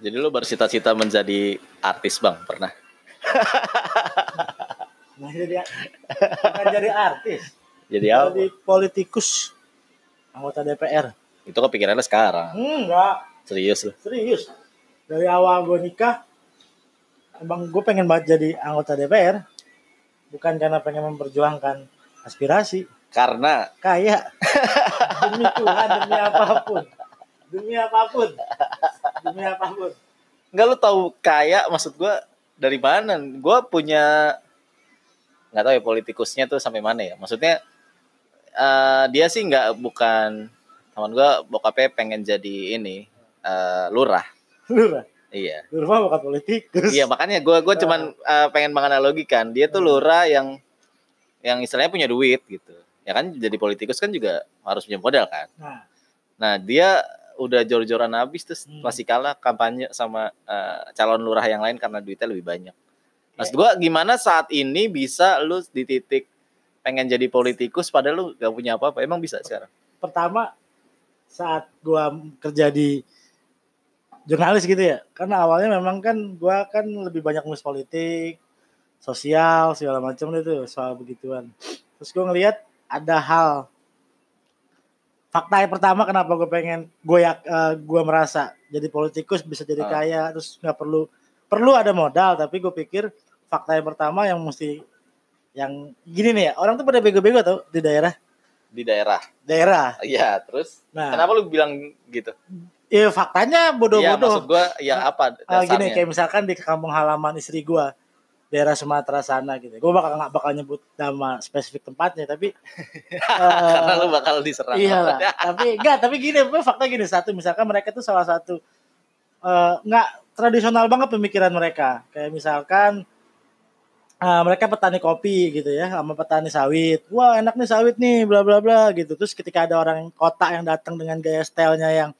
Jadi lu bercita-cita menjadi artis bang pernah? Nah, jadi bukan jadi artis, Jadi apa? jadi politikus, anggota DPR. Itu kepikirannya sekarang. Enggak, Serius lu. serius. Dari awal gue nikah, emang gue pengen banget jadi anggota DPR. Bukan karena pengen memperjuangkan aspirasi, Karena kayak demi Tuhan, demi apa pun, demi apa pun, demi apa pun. Enggak lu tahu kaya maksud gua dari mana? Gua punya nggak tahu ya politikusnya tuh sampai mana ya. Maksudnya eh, dia sih nggak bukan teman gua bokapnya pengen jadi ini eh, lurah. Lurah, Iya. lurah bukan politikus. Iya makanya gua gua cuman eh, pengen menganalogikan dia tuh lurah yang yang istilahnya punya duit gitu. Ya kan jadi politikus kan juga harus punya modal kan. Nah, Nah dia udah jor-joran habis terus Hmm. masih kalah kampanye sama eh, calon lurah yang lain karena duitnya lebih banyak. Maksud gua gimana saat ini bisa lu di titik pengen jadi politikus padahal lu gak punya apa-apa. Emang bisa sekarang? pertama saat gua kerja di jurnalis gitu ya karena awalnya memang kan gua kan lebih banyak nulis politik sosial segala macam itu soal begituan terus gua ngelihat ada hal fakta yang pertama kenapa gue pengen gue ya eh, gua merasa jadi politikus bisa jadi Ah. kaya terus nggak perlu perlu ada modal tapi gue pikir fakta yang pertama yang mesti yang gini nih ya orang tuh pada bego-bego tau di daerah Di daerah. daerah Iya, terus nah kenapa lu bilang gitu? Ya faktanya Iya, bodoh-bodoh. maksud gua ya apa Ah, gini kayak misalkan di kampung halaman istri gua daerah Sumatera sana gitu. Gua bakal nggak bakal nyebut nama spesifik tempatnya tapi Karena eh, lu bakal diserang. iya lah. tapi enggak, tapi gini, fakta gini satu misalkan mereka tuh salah satu eh, nggak tradisional banget pemikiran mereka. Kayak misalkan eh, mereka petani kopi gitu ya, sama petani sawit. Wah, enak nih sawit nih, bla bla bla gitu. Terus ketika ada orang kota yang datang dengan gaya stylenya yang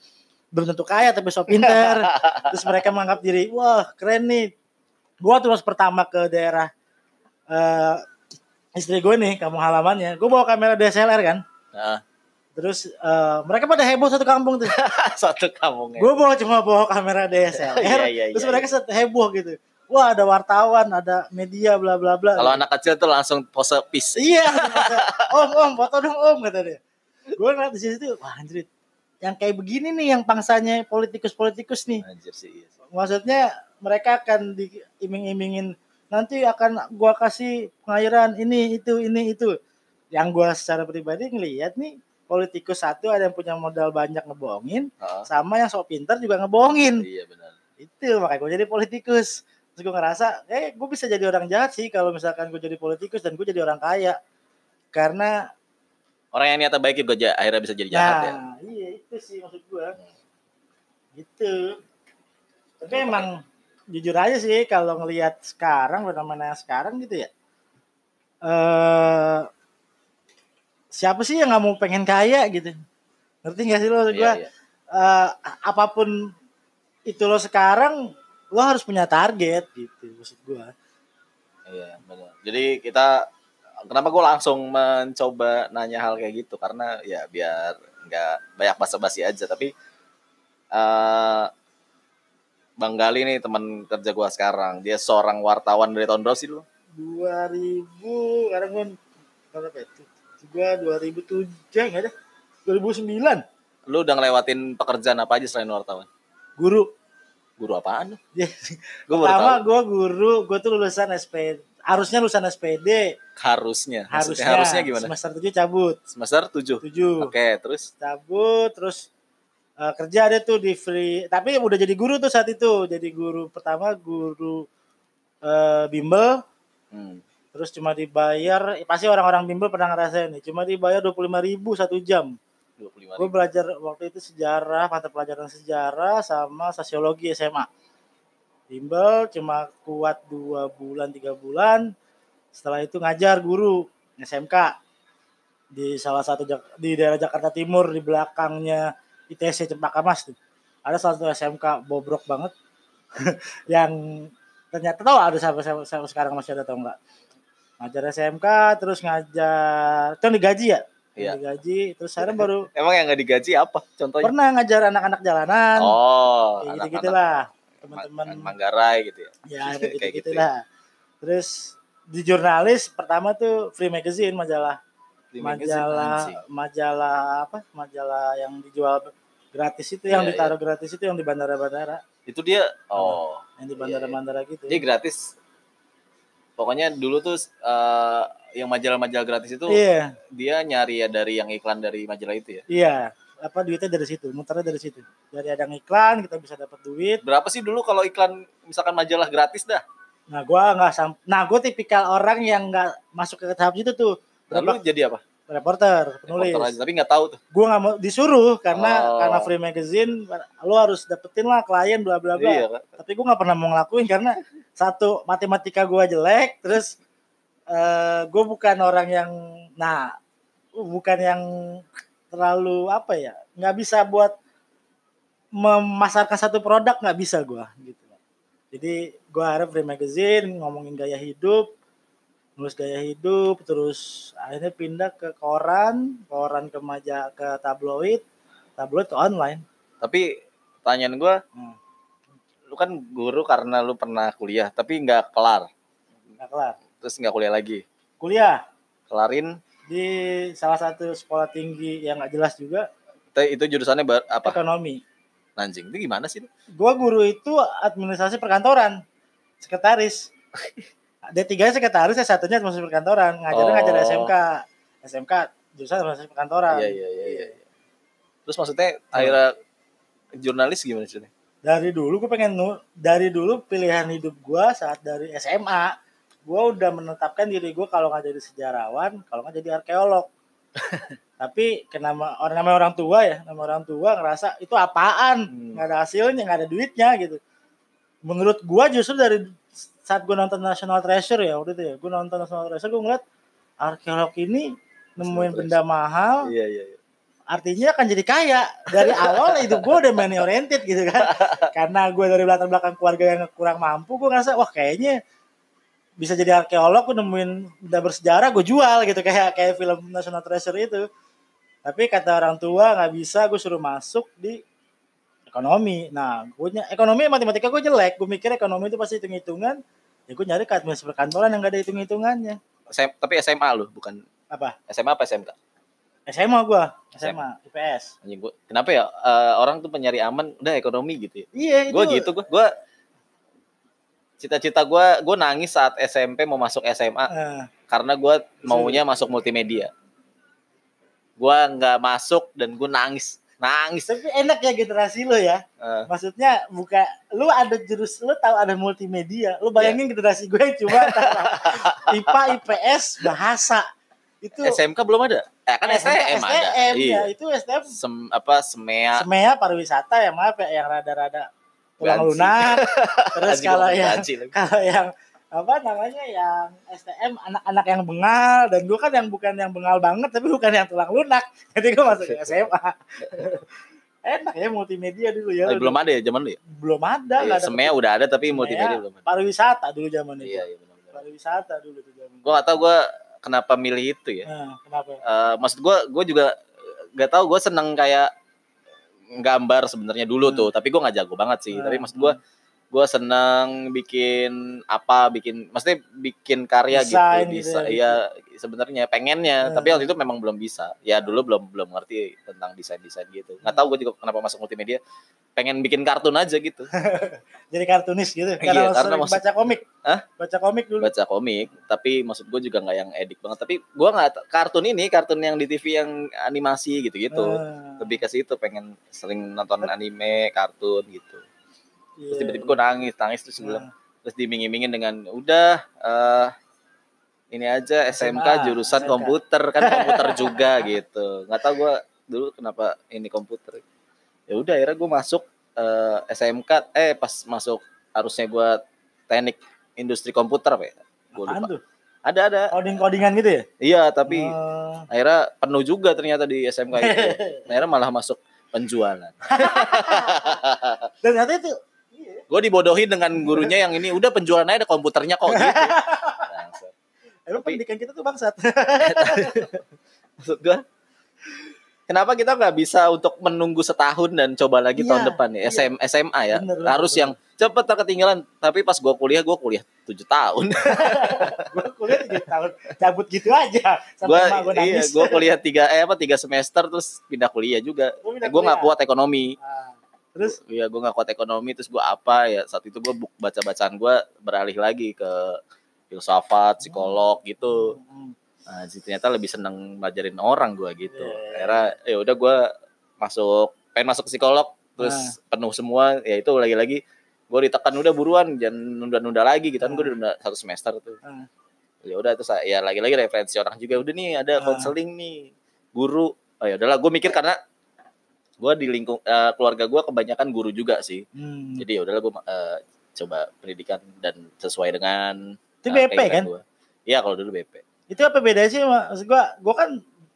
belum tentu kaya tapi so pinter, terus mereka menganggap diri, wah keren nih. Gua terus pertama ke daerah eh istri gue nih, kampung halamannya. Gue bawa kamera DSLR kan. Nah, Terus eh, mereka pada heboh satu kampung tuh. satu kampungnya. Gue bawa cuma bawa kamera DSLR. Iya, iya, terus iya, mereka set- heboh gitu. Wah ada wartawan, ada media, bla bla bla. Kalau anak kecil tuh langsung pose peace. Iya, om om foto dong om kata dia. Gue ngeliat di situ, wah anjir, yang kayak begini nih yang pangsanya politikus-politikus nih. Anjir sih. iya sih. Maksudnya mereka akan diiming-imingin nanti akan gua kasih pengairan ini itu ini itu. Yang gua secara pribadi ngelihat nih politikus satu ada yang punya modal banyak ngebohongin, Heeh. sama yang sok pintar juga ngebohongin. Iya benar. Itu makanya gue jadi politikus. Terus gue ngerasa, eh gue bisa jadi orang jahat sih kalau misalkan gue jadi politikus dan gue jadi orang kaya. Karena Orang yang niatnya baik juga akhirnya bisa jadi jahat ya. Nah, iya itu sih maksud gua. Gitu. Tapi emang jujur aja sih kalau ngelihat sekarang fenomena sekarang gitu ya. Eh siapa sih yang nggak mau pengen kaya gitu? Ngerti gak sih lo gua? Iya, iya. Eh, apa pun itu lo sekarang lo harus punya target gitu maksud gua. Iya, benar. Jadi kita kenapa gue langsung mencoba nanya hal kayak gitu karena ya biar nggak banyak basa-basi aja tapi eh Bang Gali nih teman kerja gua sekarang dia seorang wartawan dari tahun berapa sih lu? 2000 sekarang gua berapa ya? Gua 2007 enggak ada. 2009 Lu udah ngelewatin pekerjaan apa aja selain wartawan? guru Guru apaan lu? Ya, Gue baru Pertama gue guru, gue tuh lulusan SPD. Harusnya lulusan SPD. Harusnya. Harusnya, harusnya gimana? Semester 7 cabut. Semester 7. 7 Oke, terus cabut, terus eh, kerja ada tuh di free. Tapi udah jadi guru tuh saat itu. Jadi guru pertama guru eh, bimbel. hmm. Terus cuma dibayar, eh, pasti orang-orang bimbel pernah ngerasain nih. Cuma dibayar 25 ribu satu jam. 25 Gue belajar waktu itu sejarah, mata pelajaran sejarah sama sosiologi SMA. Bimbel cuma kuat dua bulan tiga bulan. Setelah itu ngajar guru SMK di salah satu di daerah Jakarta Timur di belakangnya ITC Cempaka Mas tuh. Ada salah satu SMK bobrok banget yang ternyata tahu ada sampai, sampai, sampai sekarang masih ada atau enggak. Ngajar SMK terus ngajar itu yang digaji ya? Iya. Digaji terus sekarang baru Emang yang nggak digaji apa? Contohnya? pernah ngajar anak-anak jalanan Oh, kayak gitu gitulah teman-teman Ma- Manggarai gitu ya. ya kayak Kayak gitu, lah terus di jurnalis pertama tuh Free Magazine majalah magazine, majalah anjing. majalah apa majalah yang dijual gratis itu yang Iya, ditaruh gratis itu yang di bandara-bandara. Itu dia oh, yang di bandara-bandara gitu. Dia gratis. Pokoknya dulu tuh eh, yang majalah-majalah gratis itu iya. dia nyari ya dari yang iklan dari majalah itu ya. iya. Apa duitnya dari situ muternya dari situ. Dari ada yang iklan kita bisa dapat duit. Berapa sih dulu kalau iklan misalkan majalah gratis dah? nah gua nggak sam nah gue tipikal orang yang nggak masuk ke tahap itu tuh. Lalu jadi apa? Reporter penulis Reporter aja, tapi nggak tahu tuh. gue nggak mau disuruh karena Oh. karena free magazine lo harus dapetin lah klien bla bla bla Iya, tapi gue nggak pernah mau ngelakuin karena satu matematika gue jelek terus eh gue bukan orang yang nah bukan yang terlalu apa ya nggak bisa buat memasarkan satu produk nggak bisa gue gitu jadi gue harap free magazine ngomongin gaya hidup nulis gaya hidup terus akhirnya pindah ke koran koran ke maja ke tabloid tabloid ke online. Tapi pertanyaan gua, Hmm. lu kan guru karena lu pernah kuliah, tapi nggak kelar, nggak kelar. Terus nggak kuliah lagi. kuliah. Kelarin, di salah satu sekolah tinggi yang nggak jelas juga. Itu, itu jurusannya apa? ekonomi. Anjing, itu gimana sih? gua guru itu administrasi perkantoran. Sekretaris D3 sekretaris ya satunya administrasi perkantoran ngajarnya Oh. ngajar SMK SMK jurusan administrasi perkantoran Iya, iya, iya, iya. iya. Terus maksudnya akhirnya jurnalis gimana sih? dari dulu gue pengen dari dulu pilihan hidup gua saat dari SMA gua udah menetapkan diri gua kalau nggak jadi sejarawan kalau nggak jadi arkeolog tapi kenapa orang namanya orang tua ya nama orang tua ngerasa itu apaan Hmm. nggak ada hasilnya nggak ada duitnya gitu menurut gua justru dari saat gua nonton National Treasure ya waktu itu ya gua nonton National Treasure gua ngeliat arkeolog ini nemuin benda mahal Iya, iya, iya. artinya akan jadi kaya. Dari awal hidup gue udah money oriented gitu kan. Karena gue dari latar belakang keluarga yang kurang mampu gue ngerasa wah kayaknya bisa jadi arkeolog gue nemuin benda bersejarah gue jual gitu. Kayak kayak film National Treasure itu. Tapi kata orang tua nggak bisa gue suruh masuk di ekonomi. Nah gue ekonomi matematika gue jelek. Gue mikir ekonomi itu pasti hitung hitungan ya gue nyari ke administrasi perkantoran yang gak ada hitung hitungannya SM tapi SMA lu, bukan apa? SMA apa SMK? SMA gue SMA IPS Anjing gua, kenapa ya eh, orang tuh penyari aman udah ekonomi gitu ya? iya itu. Gue gitu, gue gua cita-cita gue gue nangis saat SMP mau masuk SMA Eh, karena gue maunya masuk multimedia. Gue nggak masuk dan gue nangis, nangis. Tapi enak ya generasi lo ya. Eh, Maksudnya buka lu ada jurus lu tahu ada multimedia. Lu bayangin Iya. generasi gue cuma IPA, IPS, bahasa. Itu SMK belum ada. Eh kan STM, ada. STM ya, Iya. itu STM Sem, apa semea semea pariwisata ya maaf ya yang rada-rada Banci. lunak. Terus kalau yang kalau yang apa namanya yang STM anak-anak yang bengal dan gue kan yang bukan yang bengal banget tapi bukan yang tulang lunak jadi gue masuk ke SMA enak ya multimedia dulu ya belum ada ya zaman lu ya? belum ada Iya, ada semea udah ada tapi Semea, multimedia belum ada. pariwisata dulu zaman itu Iya, iya pariwisata dulu tuh zaman Gue gak tau gue kenapa milih itu ya. nah, kenapa Eh, maksud gue gue juga gak tahu gue seneng kayak gambar sebenarnya dulu Hmm. tuh tapi gue nggak jago banget sih Hmm. tapi maksud gue gue seneng bikin apa bikin maksudnya bikin karya Desain gitu gitu bisa ya, ya sebenarnya pengennya. Hmm. tapi waktu itu memang belum bisa. Ya dulu belum belum ngerti tentang desain desain gitu. Nggak tahu gue juga kenapa masuk multimedia. Pengen bikin kartun aja gitu. Jadi kartunis gitu Iya, karena lo karena maksud- baca komik. Hah? baca komik dulu. Baca komik tapi maksud gue juga nggak yang edik banget. Tapi gue nggak kartun ini kartun yang di TV yang animasi gitu gitu Ah, lebih ke situ pengen sering nonton anime kartun gitu. iya. Terus tiba-tiba gue nangis nangis terus gue bilang Nah, terus dimingin-mingin dengan udah eh ini aja SMK SMA, jurusan SMK. komputer kan komputer juga gitu. Nggak tahu gue dulu kenapa ini komputer. Ya udah akhirnya gue masuk eh, SMK eh pas masuk harusnya gue teknik industri komputer apa ya gue lupa. tuh? Ada ada. Coding codingan gitu ya? Iya tapi Oh. akhirnya penuh juga ternyata di SMK itu. Akhirnya malah masuk penjualan. Dan ternyata itu iya. Gue dibodohin dengan gurunya yang ini udah penjualannya ada komputernya kok gitu. Bangsat. emang Tapi- pendidikan kita tuh bangsat. Maksud gue kenapa kita nggak bisa untuk menunggu setahun dan coba lagi Iya, tahun depan ya? iya. SM, SMA ya? Bener, harus bener. yang cepet tak ketinggalan. Tapi pas gua kuliah gua kuliah tujuh tahun. Gue kuliah tiga tahun. Cabut gitu aja. Gue iya kuliah tiga eh apa tiga semester terus pindah kuliah juga. Gua pindah Eh, nggak kuat ekonomi. Ah, terus Iya, gue gak kuat ekonomi, terus gue apa ya saat itu gue baca bacaan gue beralih lagi ke filsafat, psikolog gitu. hmm, Nah, jadi ternyata lebih seneng ngajarin orang gue gitu. Iya. Akhirnya ya udah gue masuk, pengen masuk psikolog, terus penuh semua. Ya itu lagi-lagi gue ditekan udah buruan, jangan nunda-nunda lagi gitu kan. Gue udah nunda satu semester tuh. Ah. Ya udah terus ya lagi-lagi referensi orang juga. Udah nih ada Ah. konseling nih, guru. Oh ya udahlah, gue mikir karena gue di lingkung eh, keluarga gue kebanyakan guru juga sih. hmm. Jadi ya udahlah gue coba pendidikan dan sesuai dengan itu eh, BP kan. Iya kalau dulu BP. itu apa bedanya sih maksud gue gue kan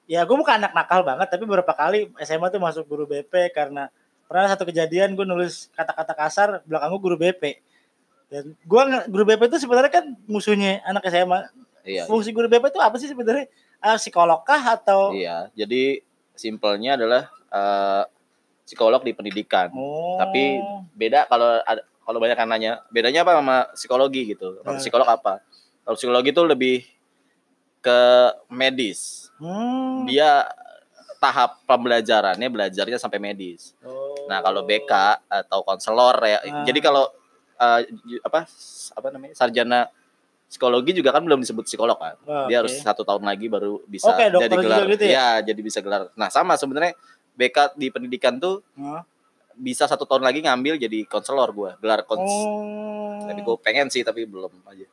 ya gue bukan anak nakal banget tapi beberapa kali SMA tuh masuk guru BP karena pernah satu kejadian gue nulis kata-kata kasar belakang gue guru BP dan gue guru BP itu sebenarnya kan musuhnya anak SMA Iya. fungsi guru BP itu apa sih sebenarnya Ah, psikolog kah atau Iya. Jadi simpelnya adalah eh, psikolog di pendidikan. oh Tapi Beda kalau ada kalau banyak yang nanya, bedanya apa sama psikologi gitu? Kalau Nah. psikolog apa? Kalau psikologi itu lebih ke medis. hmm. Dia tahap pembelajarannya belajarnya sampai medis. Oh. Nah, kalau BK atau konselor ya. Ah. Jadi kalau ju- apa apa namanya? sarjana psikologi juga kan belum disebut psikolog kan. Oh, Dia oke. harus satu tahun lagi baru bisa dokter jadi gelar. gitu ya? Iya, jadi bisa gelar. Nah, sama sebenarnya BK di pendidikan tuh Hah? bisa satu tahun lagi ngambil jadi konselor gua, gelar kons. oh. Tapi gue pengen sih tapi belum aja.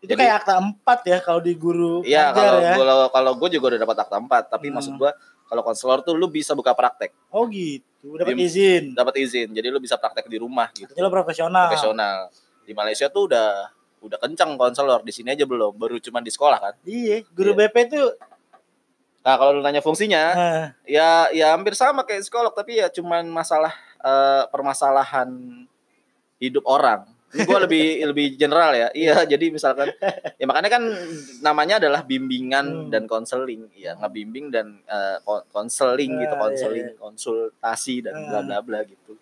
itu jadi- kayak akta empat ya kalau di guru Iya, kalau ya. kalau kalau gue juga udah dapat akta 4, tapi Hmm. maksud gua kalau konselor tuh lu bisa buka praktek, Oh gitu, dapat izin. dapat izin. Jadi lu bisa praktek di rumah gitu. Jadi lo profesional. Profesional. Di Malaysia tuh udah udah kencang konselor, di sini aja belum, baru cuman di sekolah kan. Iya, guru Iya. BP tuh Nah, kalau lu nanya fungsinya, eh, ya ya hampir sama kayak psikolog tapi ya cuman masalah eh, permasalahan hidup orang. Ini gue lebih lebih general ya. Iya jadi misalkan ya makanya kan namanya adalah bimbingan Hmm. dan konseling. Ya ngebimbing dan eh, kon- konseling gitu Ah, konseling iya, konsultasi dan Ah. bla bla bla gitu.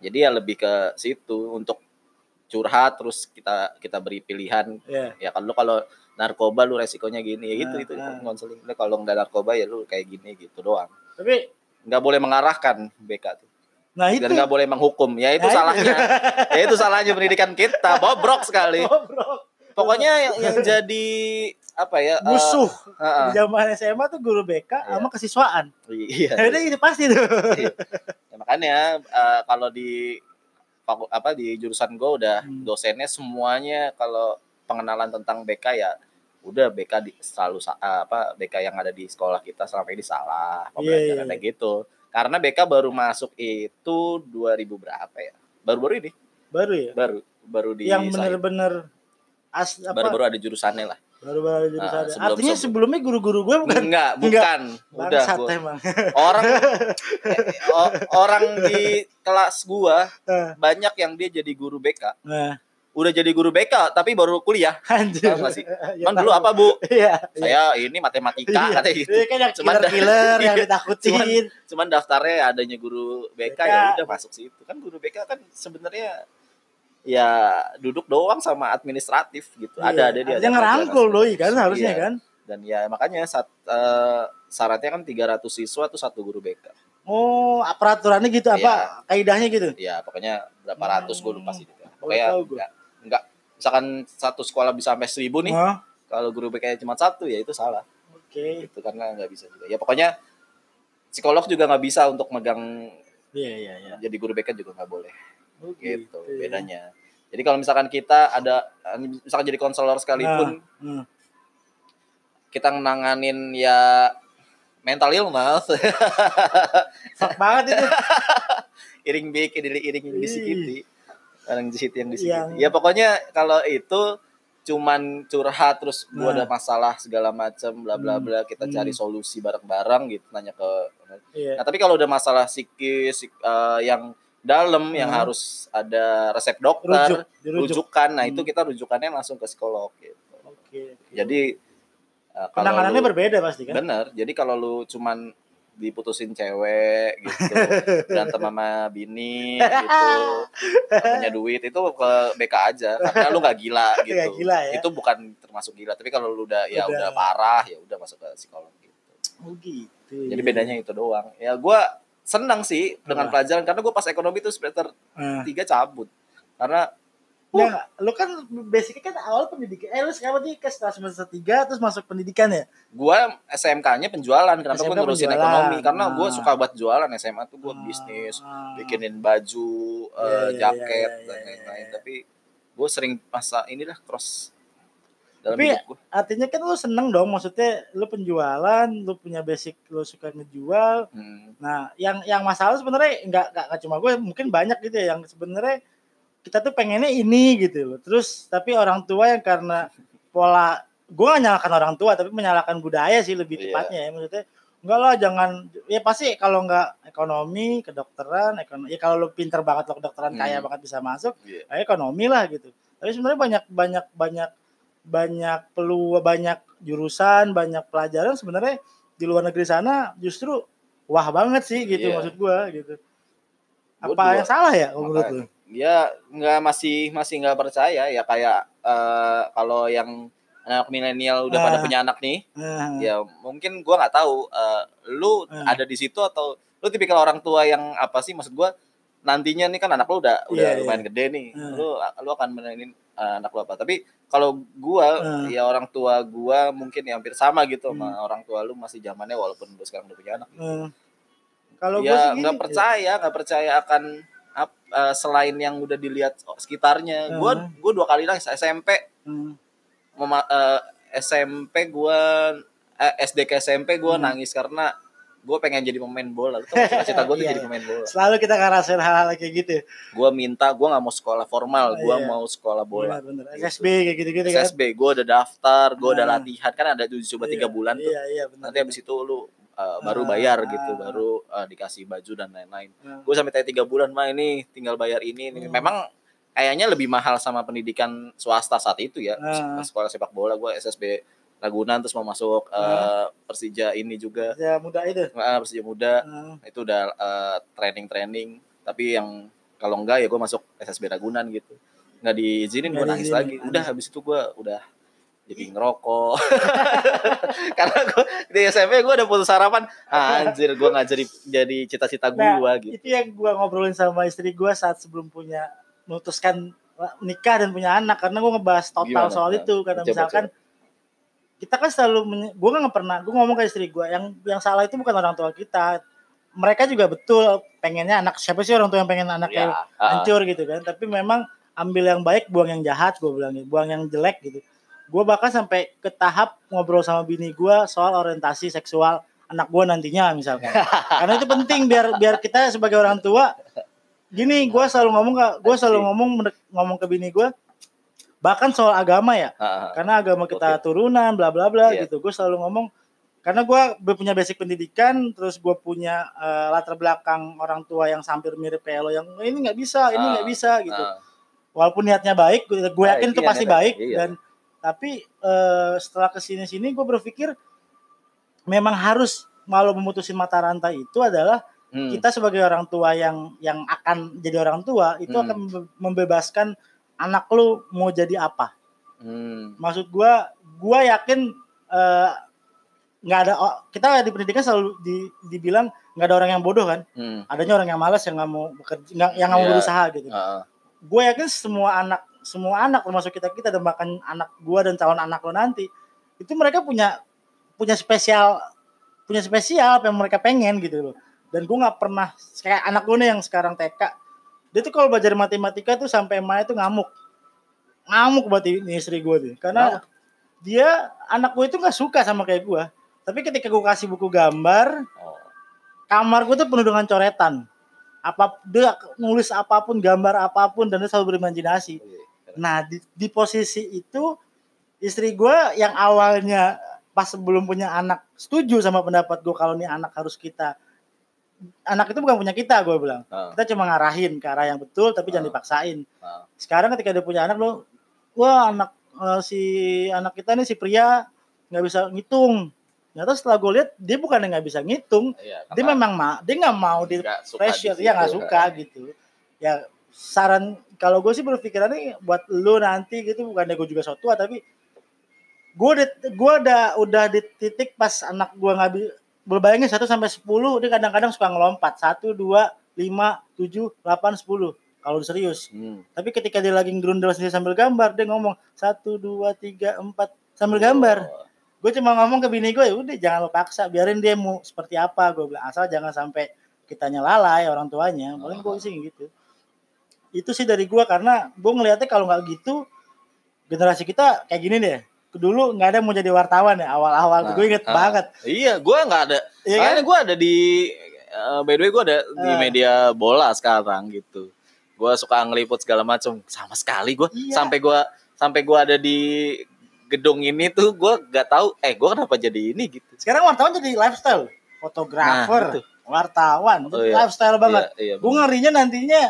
Jadi ya lebih ke situ untuk curhat terus kita kita beri pilihan. Ya. ya kalau kalau narkoba lu resikonya gini ya gitu Ah, itu ah. konseling. Lu kalau nggak narkoba ya lu kayak gini gitu doang. Tapi nggak boleh mengarahkan BK tuh. Nah itu. dan nggak boleh menghukum. Ya itu Nah, salahnya. Ya itu salahnya pendidikan kita. Bobrok sekali. Bro. pokoknya yang, yang jadi apa ya eh, musuh. uh, uh, di zaman SMA tuh guru BK Iya. sama kesiswaan. iya. Nah, itu itu pasti tuh. Ya, makanya eh, kalau di apa di jurusan gue udah Hmm. dosennya semuanya kalau pengenalan tentang BK ya udah BK di, selalu eh, apa BK yang ada di sekolah kita selama ini salah Iya, pembelajarannya iya. gitu karena BK baru masuk itu 2000 berapa ya baru-baru ini Baru ya. baru baru di yang saya. bener-bener as apa baru-baru ada jurusannya lah baru-baru jurusan. Ah, sebelum- Artinya sebelum. sebelumnya guru-guru gue bukan enggak bukan udah bangsat gua- emang. orang eh, orang di kelas gua Eh, banyak yang dia jadi guru BK Nah, udah jadi guru BK tapi baru kuliah anjir. Tahu sih? Ya, Emang dulu apa bu Iya. iya. saya ini matematika Iya. katanya gitu Iya kan yang Cuman- killer-killer yang Iya. ditakutin. cuman daftarnya adanya guru BK, BK. ya udah masuk situ kan guru BK kan sebenarnya ya duduk doang sama administratif gitu ada ada dia Yang ngerangkul doi kan harusnya Iya. kan. dan ya makanya saat eh, syaratnya kan 300 siswa tuh satu guru BK Oh, peraturannya gitu Iya. apa? Kaidahnya gitu. ya pokoknya berapa Hmm. ratus gue lupa sih gitu. Pokoknya enggak misalkan satu sekolah bisa sampai seribu nih Oh, kalau guru BK cuma satu ya itu salah Oke. itu karena nggak bisa juga ya pokoknya psikolog juga nggak bisa untuk megang Iya, iya, iya. jadi guru BK juga nggak boleh Oh, gitu ya. bedanya jadi kalau misalkan kita ada misalkan jadi konselor sekalipun Hmm. kita nanganin ya mental illness Fuck banget itu. iring bik iring iring yang orang disikiti yang disikiti Yang- ya pokoknya kalau itu cuman curhat terus gua Nah. ada masalah segala macam bla bla Hmm. bla kita Hmm. cari solusi bareng-bareng gitu nanya ke Iya. Nah, tapi kalau udah masalah psikis sik- eh, yang dalam yang Hmm. harus ada resep dokter, Rujuk, rujukan. Nah, Hmm. itu kita rujukannya langsung ke psikolog gitu. Oke. oke. Jadi kalau penanganannya lu- berbeda pasti kan? bener. Jadi kalau lu cuman diputusin cewek gitu. Berantem sama bini gitu. Punya duit. Itu ke BK aja. Karena lu nggak gila gitu. Nggak gila ya. itu bukan termasuk gila. Tapi kalau lu udah ya Udah. udah, parah ya udah masuk ke psikolog gitu. Oh gitu. jadi bedanya itu doang. Ya gua senang sih dengan pelajaran. Karena gue pas ekonomi tuh semester Nah. tiga cabut. Karena Ya, lu kan basicnya kan awal pendidikan. Eh, lu sekarang berarti ke setelah semester 3 terus masuk pendidikan ya? gua SMK-nya penjualan kenapa gue SMK ngurusin penjualan. ekonomi karena gue Ah. suka buat jualan SMA tuh gue Ah. bisnis bikinin baju Iya, eh, iya, jaket iya, iya, dan iya, lain-lain iya. tapi gue sering masa inilah cross dalam Tapi- hidup gue Artinya kan lu seneng dong, maksudnya lu penjualan, lu punya basic, lu suka ngejual. hmm. Nah, yang yang masalah sebenarnya nggak nggak cuma gue, mungkin banyak gitu ya yang sebenarnya kita tuh pengennya ini gitu loh. Terus tapi orang tua yang karena pola gue gak nyalakan orang tua tapi menyalahkan budaya sih lebih Iya. tepatnya ya maksudnya enggak lah jangan ya pasti kalau nggak ekonomi kedokteran ekonomi ya kalau lu pinter banget lo kedokteran Hmm. kaya banget bisa masuk Iya. ya ekonomi lah gitu tapi sebenarnya banyak banyak banyak banyak peluang banyak jurusan banyak pelajaran sebenarnya di luar negeri sana justru wah banget sih gitu Iya. maksud gua gitu Gua apa juga- yang salah ya kalau menurut Makanya. Ya nggak masih masih nggak percaya ya kayak eh, kalau yang anak milenial udah pada Ah. punya anak nih Nah, ya mungkin gua nggak tahu eh, lu Hmm. ada di situ atau lu tipikal orang tua yang apa sih maksud gua nantinya nih kan anak lu udah udah Iya, lumayan gede nih Hmm. lu lu akan menenin eh, anak lu apa tapi kalau gua Hmm. ya orang tua gua mungkin ya hampir sama gitu Hmm. sama orang tua lu masih zamannya walaupun lu sekarang udah punya anak eh, kalau ya nggak percaya nggak percaya akan ap- eh, selain yang udah dilihat sekitarnya Hmm. gua dua kali nangis SMP Hmm. mema- eh, SMP gua eh, SD ke SMP gua Hmm. nangis karena gua pengen jadi pemain bola. Gak cita-cita gua tuh Iya, jadi iya. pemain bola. selalu kita ngerasain hal-hal kayak gitu Gua minta gua nggak mau sekolah formal, gua Iya. mau sekolah bola. bener, bener. Gitu. SSB kayak gitu-gitu kan SSB, gua udah daftar, gua udah Nah. latihan kan ada uji coba tiga Iya, bulan tuh. iya iya benar Nanti habis itu lu uh, baru Ah, bayar ah, gitu, ah. baru uh, dikasih baju dan lain-lain. Nah, Gue sampai tiga bulan mah ini tinggal bayar ini. ini. Hmm. Memang kayaknya lebih mahal sama pendidikan swasta saat itu ya. Ah. Sekolah sepak bola gue SSB Ragunan terus mau masuk Ah. uh, Persija ini juga ya muda itu uh, Persija muda itu udah uh, training-training. Tapi yang kalau enggak ya gue masuk SSB Ragunan gitu. Nggak diizinin gue nangis lagi. Udah habis itu gue udah jadi ngerokok. Karena gue di SMP gue udah putus harapan. Anjir gue nggak jadi jadi cita-cita gue Nah, gitu. itu yang gua ngobrolin sama istri gua saat sebelum punya memutuskan nikah dan punya anak. Karena gua ngebahas total Gimana? soal itu. Karena coba, misalkan kita kan selalu menye- gua nggak pernah gua ngomong ke istri gua yang yang salah itu bukan orang tua kita. Mereka juga betul pengennya anak siapa sih orang tua yang pengen anaknya ya hancur gitu kan. Tapi memang ambil yang baik buang yang jahat gue bilang gitu. buang yang jelek gitu gue bahkan sampai ke tahap ngobrol sama bini gue soal orientasi seksual anak gue nantinya misalkan. Karena itu penting biar biar kita sebagai orang tua gini gue selalu ngomong gue selalu ngomong ngomong ke bini gue bahkan soal agama ya. Karena agama kita turunan bla bla bla Iya. gitu. Gue selalu ngomong karena gue punya basic pendidikan terus gue punya eh, latar belakang orang tua yang hampir mirip kayak lo yang "Eh, ini nggak bisa ini Ah, nggak bisa gitu. Ah. walaupun niatnya baik gue yakin itu iya, pasti baik, iya. dan tapi eh, setelah ke sini sini gue berpikir memang harus malu memutusin mata rantai itu adalah Hmm. kita sebagai orang tua yang yang akan jadi orang tua itu Hmm. akan membe- membebaskan anak lu mau jadi apa Hmm. maksud gua gua yakin eh, nggak ada o- kita di pendidikan selalu di, dibilang nggak ada orang yang bodoh kan Hmm. adanya orang yang malas yang nggak mau bekerja yang nggak mau Iya. berusaha gitu ah. gue yakin semua anak semua anak termasuk kita kita dan bahkan anak gua dan calon anak lo nanti itu mereka punya punya spesial punya spesial apa yang mereka pengen gitu loh. Dan gue nggak pernah kayak anak gue nih yang sekarang TK dia tuh kalau belajar matematika tuh sampai emaknya tuh ngamuk. Ngamuk berarti ini istri gue tuh. Karena dia anak gue itu nggak suka sama kayak gue tapi ketika gue kasih buku gambar Oh. kamar gue tuh penuh dengan coretan. Apa dia nulis apa pun gambar apa pun dan dia selalu berimajinasi nah di, di posisi itu istri gue yang awalnya pas sebelum punya anak setuju sama pendapat gue kalau nih anak harus kita anak itu bukan punya kita gue bilang Ah. kita cuma ngarahin ke arah yang betul tapi jangan Ah. dipaksain Ah. sekarang ketika dia punya anak lo wah anak eh, si anak kita nih si pria nggak bisa ngitung Ternyata setelah gue lihat dia bukan yang nggak bisa ngitung, Iya, dia memang ma dia nggak mau di nggak suka pressure, di ya nggak suka gitu. Ya saran kalau gue sih berpikirannya buat lu nanti gitu bukannya gue juga so tua tapi gue udah gue udah udah di titik pas anak gue nggak berbayangin 1 sampai 10 dia kadang-kadang suka ngelompat 1 2 5 7 8 10 kalau serius. Hmm. Tapi ketika dia lagi ngerundel sendiri sambil gambar, dia ngomong satu dua tiga empat sambil gambar. Oh, Gue cuma ngomong ke bini gue, ya udah jangan lo paksa, biarin dia mau seperti apa. Gue bilang asal jangan sampai kitanya lalai orang tuanya. Paling gue sih gitu. Itu sih dari gue karena gue ngelihatnya kalau nggak gitu generasi kita kayak gini deh. Dulu nggak ada yang mau jadi wartawan ya awal-awal. Nah, gue inget ah. banget. Iya, gue nggak ada. Iya kan? Gue ada di eh, by the way gue ada di Ah. media bola sekarang gitu. Gue suka ngeliput segala macam. Sama sekali gue Iya. sampai gue sampai gue ada di gedung ini tuh gue nggak tahu. Eh gue kenapa jadi ini gitu? Sekarang wartawan jadi lifestyle, fotografer, Nah, itu. wartawan, Oh, jadi iya. lifestyle banget. Iya, iya, gue ngerinya nantinya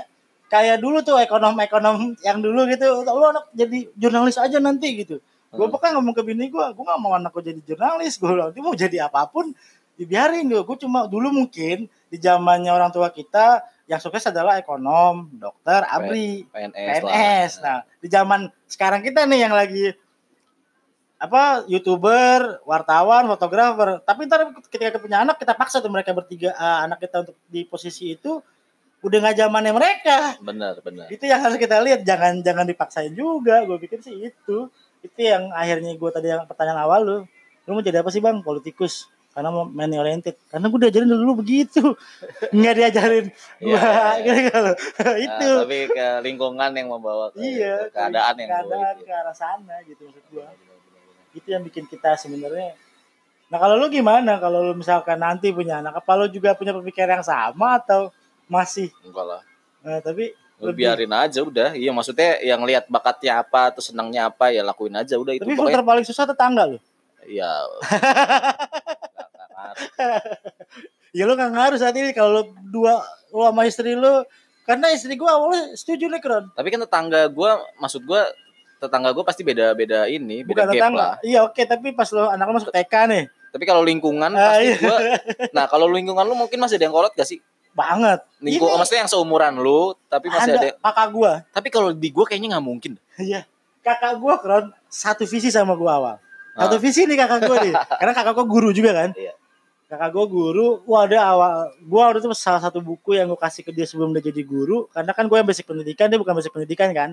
kayak dulu tuh ekonom-ekonom yang dulu gitu lu anak jadi jurnalis aja nanti gitu gue Hmm. bahkan ngomong ke bini gue gue gak mau anak gue jadi jurnalis gue dia mau jadi apa pun dibiarin gue gue cuma dulu mungkin di zamannya orang tua kita yang sukses adalah ekonom dokter abri PNS, PNS lah. nah di zaman sekarang kita nih yang lagi apa youtuber wartawan fotografer tapi ntar ketika kita punya anak kita paksa tuh mereka bertiga eh, anak kita untuk di posisi itu udah nggak zamannya mereka. Benar, benar. itu yang harus kita lihat. Jangan jangan dipaksain juga. Gue pikir sih itu. Itu yang akhirnya gue tadi yang pertanyaan awal lu. Lu mau jadi apa sih bang? Politikus. Karena mau money oriented. Karena gue diajarin dulu begitu. Nggak diajarin. Gue Iya, iya, iya. loh itu Nah, tapi ke lingkungan yang membawa ke, iya ke keadaan yang keadaan ke arah sana gitu maksud gue itu yang bikin kita sebenarnya. Nah kalau lu gimana? Kalau lu misalkan nanti punya anak apa lu juga punya pemikiran yang sama atau masih Enggak lah. nah, tapi Lu lebih- biarin aja udah. Iya maksudnya yang lihat bakatnya apa atau senangnya apa ya lakuin aja udah itu tapi pokoknya. filter paling susah tetangga lu Iya. Nggak- nggak ya lu gak ngaruh saat ini kalau dua lu sama istri lu karena istri gua awalnya setuju nih Kron Tapi kan tetangga gua maksud gua tetangga gua pasti beda-beda ini, beda bukan gap tetangga lah. iya oke tapi pas lu anak lu masuk TK nih Tapi kalau lingkungan Ah, pasti iya. gua Nah, kalau lingkungan lu mungkin masih ada yang kolot gak sih? Banget. Lingku, Ini maksudnya yang seumuran lu, tapi masih ada, ada kakak gua. Tapi kalau di gua kayaknya nggak mungkin. iya. Kakak gua Kron satu visi sama gua awal. Satu Ah. visi nih kakak gua nih. Karena kakak gua guru juga kan. Iya. kakak gua guru wah ada awal gua waktu itu salah satu buku yang gua kasih ke dia sebelum dia jadi guru karena kan gua yang basic pendidikan dia bukan basic pendidikan kan.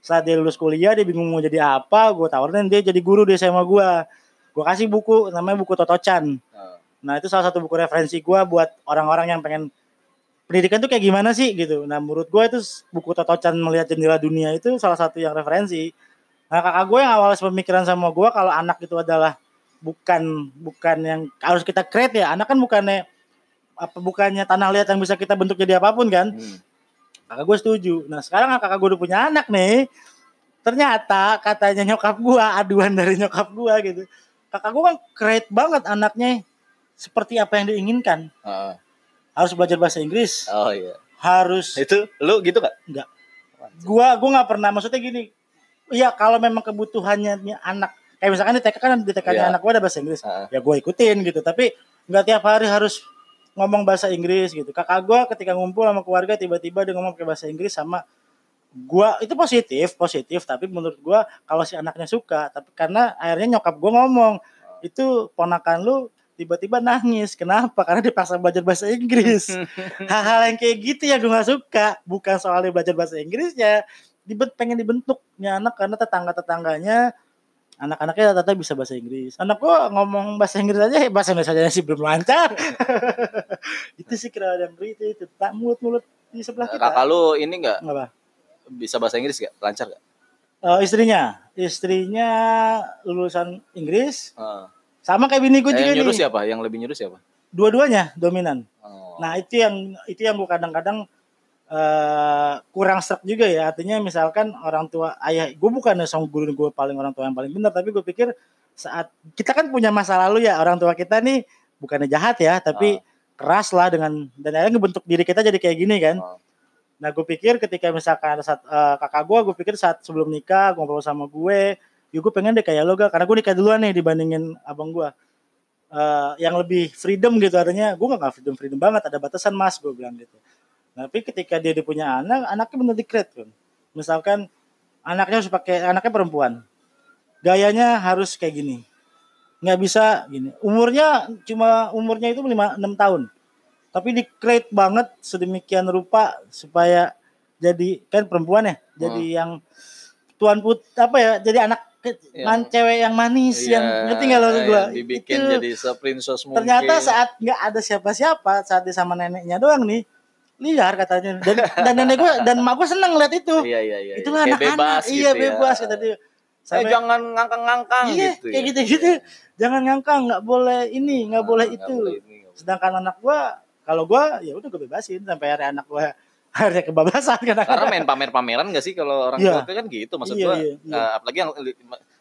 Saat dia lulus kuliah dia bingung mau jadi apa gua tawarin dia jadi guru di SMA gua. Gua kasih buku namanya buku Totocan Nah, Nah itu salah satu buku referensi gua buat orang-orang yang pengen pendidikan tuh kayak gimana sih gitu. Nah menurut gua itu buku Totocan melihat jendela dunia itu salah satu yang referensi. Nah kakak gue yang awalnya pemikiran sama gua kalau anak itu adalah bukan bukan yang harus kita create ya. Anak kan bukannya apa bukannya tanah liat yang bisa kita bentuk jadi apa pun kan. hmm. Kakak gue setuju. Nah sekarang kakak gue udah punya anak nih. Ternyata katanya nyokap gua aduan dari nyokap gua gitu. Kakak gue kan create banget anaknya seperti apa yang diinginkan. Ah, Harus belajar bahasa Inggris, oh iya. harus Itu lu gitu gak? gua gua nggak pernah maksudnya gini. Iya kalau memang kebutuhannya anak kayak misalkan di TK kan di TK-nya Iya. anak gua ada bahasa Inggris. Ah, Ya gue ikutin gitu, tapi nggak tiap hari harus ngomong bahasa Inggris gitu. Kakak gua ketika ngumpul sama keluarga tiba-tiba dia ngomong pakai bahasa Inggris sama gua itu positif, positif, tapi menurut gua kalau si anaknya suka, tapi karena akhirnya nyokap gua ngomong, itu ponakan lu tiba-tiba nangis. Kenapa? Karena dipaksa belajar bahasa Inggris. Hal-hal yang kayak gitu ya gue gak suka. Bukan soalnya belajar bahasa Inggrisnya. Dibet, pengen dibentuknya anak karena tetangga-tetangganya anak-anaknya rata-rata bisa bahasa Inggris. Anak gua ngomong bahasa Inggris aja, eh, bahasa Indonesia aja sih belum lancar. itu sih kira yang itu, itu. Tak mulut-mulut di sebelah kita. Kakak lu ini nggak Apa? bisa bahasa Inggris gak? Lancar gak? Eh, istrinya, istrinya lulusan Inggris, Ah. Sama kayak bini gue Eh, juga yang nyuruh nih. siapa? Yang lebih nyuruh siapa? Dua-duanya dominan. Oh. Nah itu yang itu yang gue kadang-kadang eh kurang serp juga ya. Artinya misalkan orang tua ayah gue bukan song guru gue paling orang tua yang paling benar, tapi gue pikir saat kita kan punya masa lalu ya orang tua kita nih bukannya jahat ya, tapi keras lah dengan dan akhirnya ngebentuk diri kita jadi kayak gini kan. Oh. Nah gue pikir ketika misalkan ada saat eh, kakak gue, gue pikir saat sebelum nikah ngobrol sama gue, yuk gue pengen deh kayak lo gak, karena gue nikah duluan nih dibandingin abang gue. eh, yang lebih freedom gitu artinya gue nggak freedom freedom banget ada batasan mas gue bilang gitu. Tapi ketika dia, punya anak anaknya bener di create kan misalkan anaknya harus pakai anaknya perempuan. Gayanya harus kayak gini. Nggak bisa gini. Umurnya cuma umurnya itu lima enam tahun. Tapi di create banget sedemikian rupa supaya jadi kan perempuan ya jadi yang tuan put apa ya jadi anak man cewek yang manis Iya, yang ngerti nggak lo yang gua? dibikin Itu. jadi se-princess mungkin. ternyata saat nggak ada siapa-siapa saat dia sama neneknya doang nih liar katanya. Dan dan nenek gue dan mak gue seneng lihat itu. Iya iya iya. itulah Kayak anak-anak. bebas iya gitu bebas ya. kata dia. Eh, jangan ngangkang-ngangkang iya gitu kayak ya. gitu-gitu jangan ngangkang nggak boleh ini nggak Nah, boleh itu. boleh ini, sedangkan anak gua kalau gua ya udah gue bebasin. Sampai hari anak gua akhirnya kebablasan Karena kadang-kadang main pamer-pameran gak sih kalau orang Iya. tua kan gitu maksud Iya, gua. iya, iya. eh, apalagi yang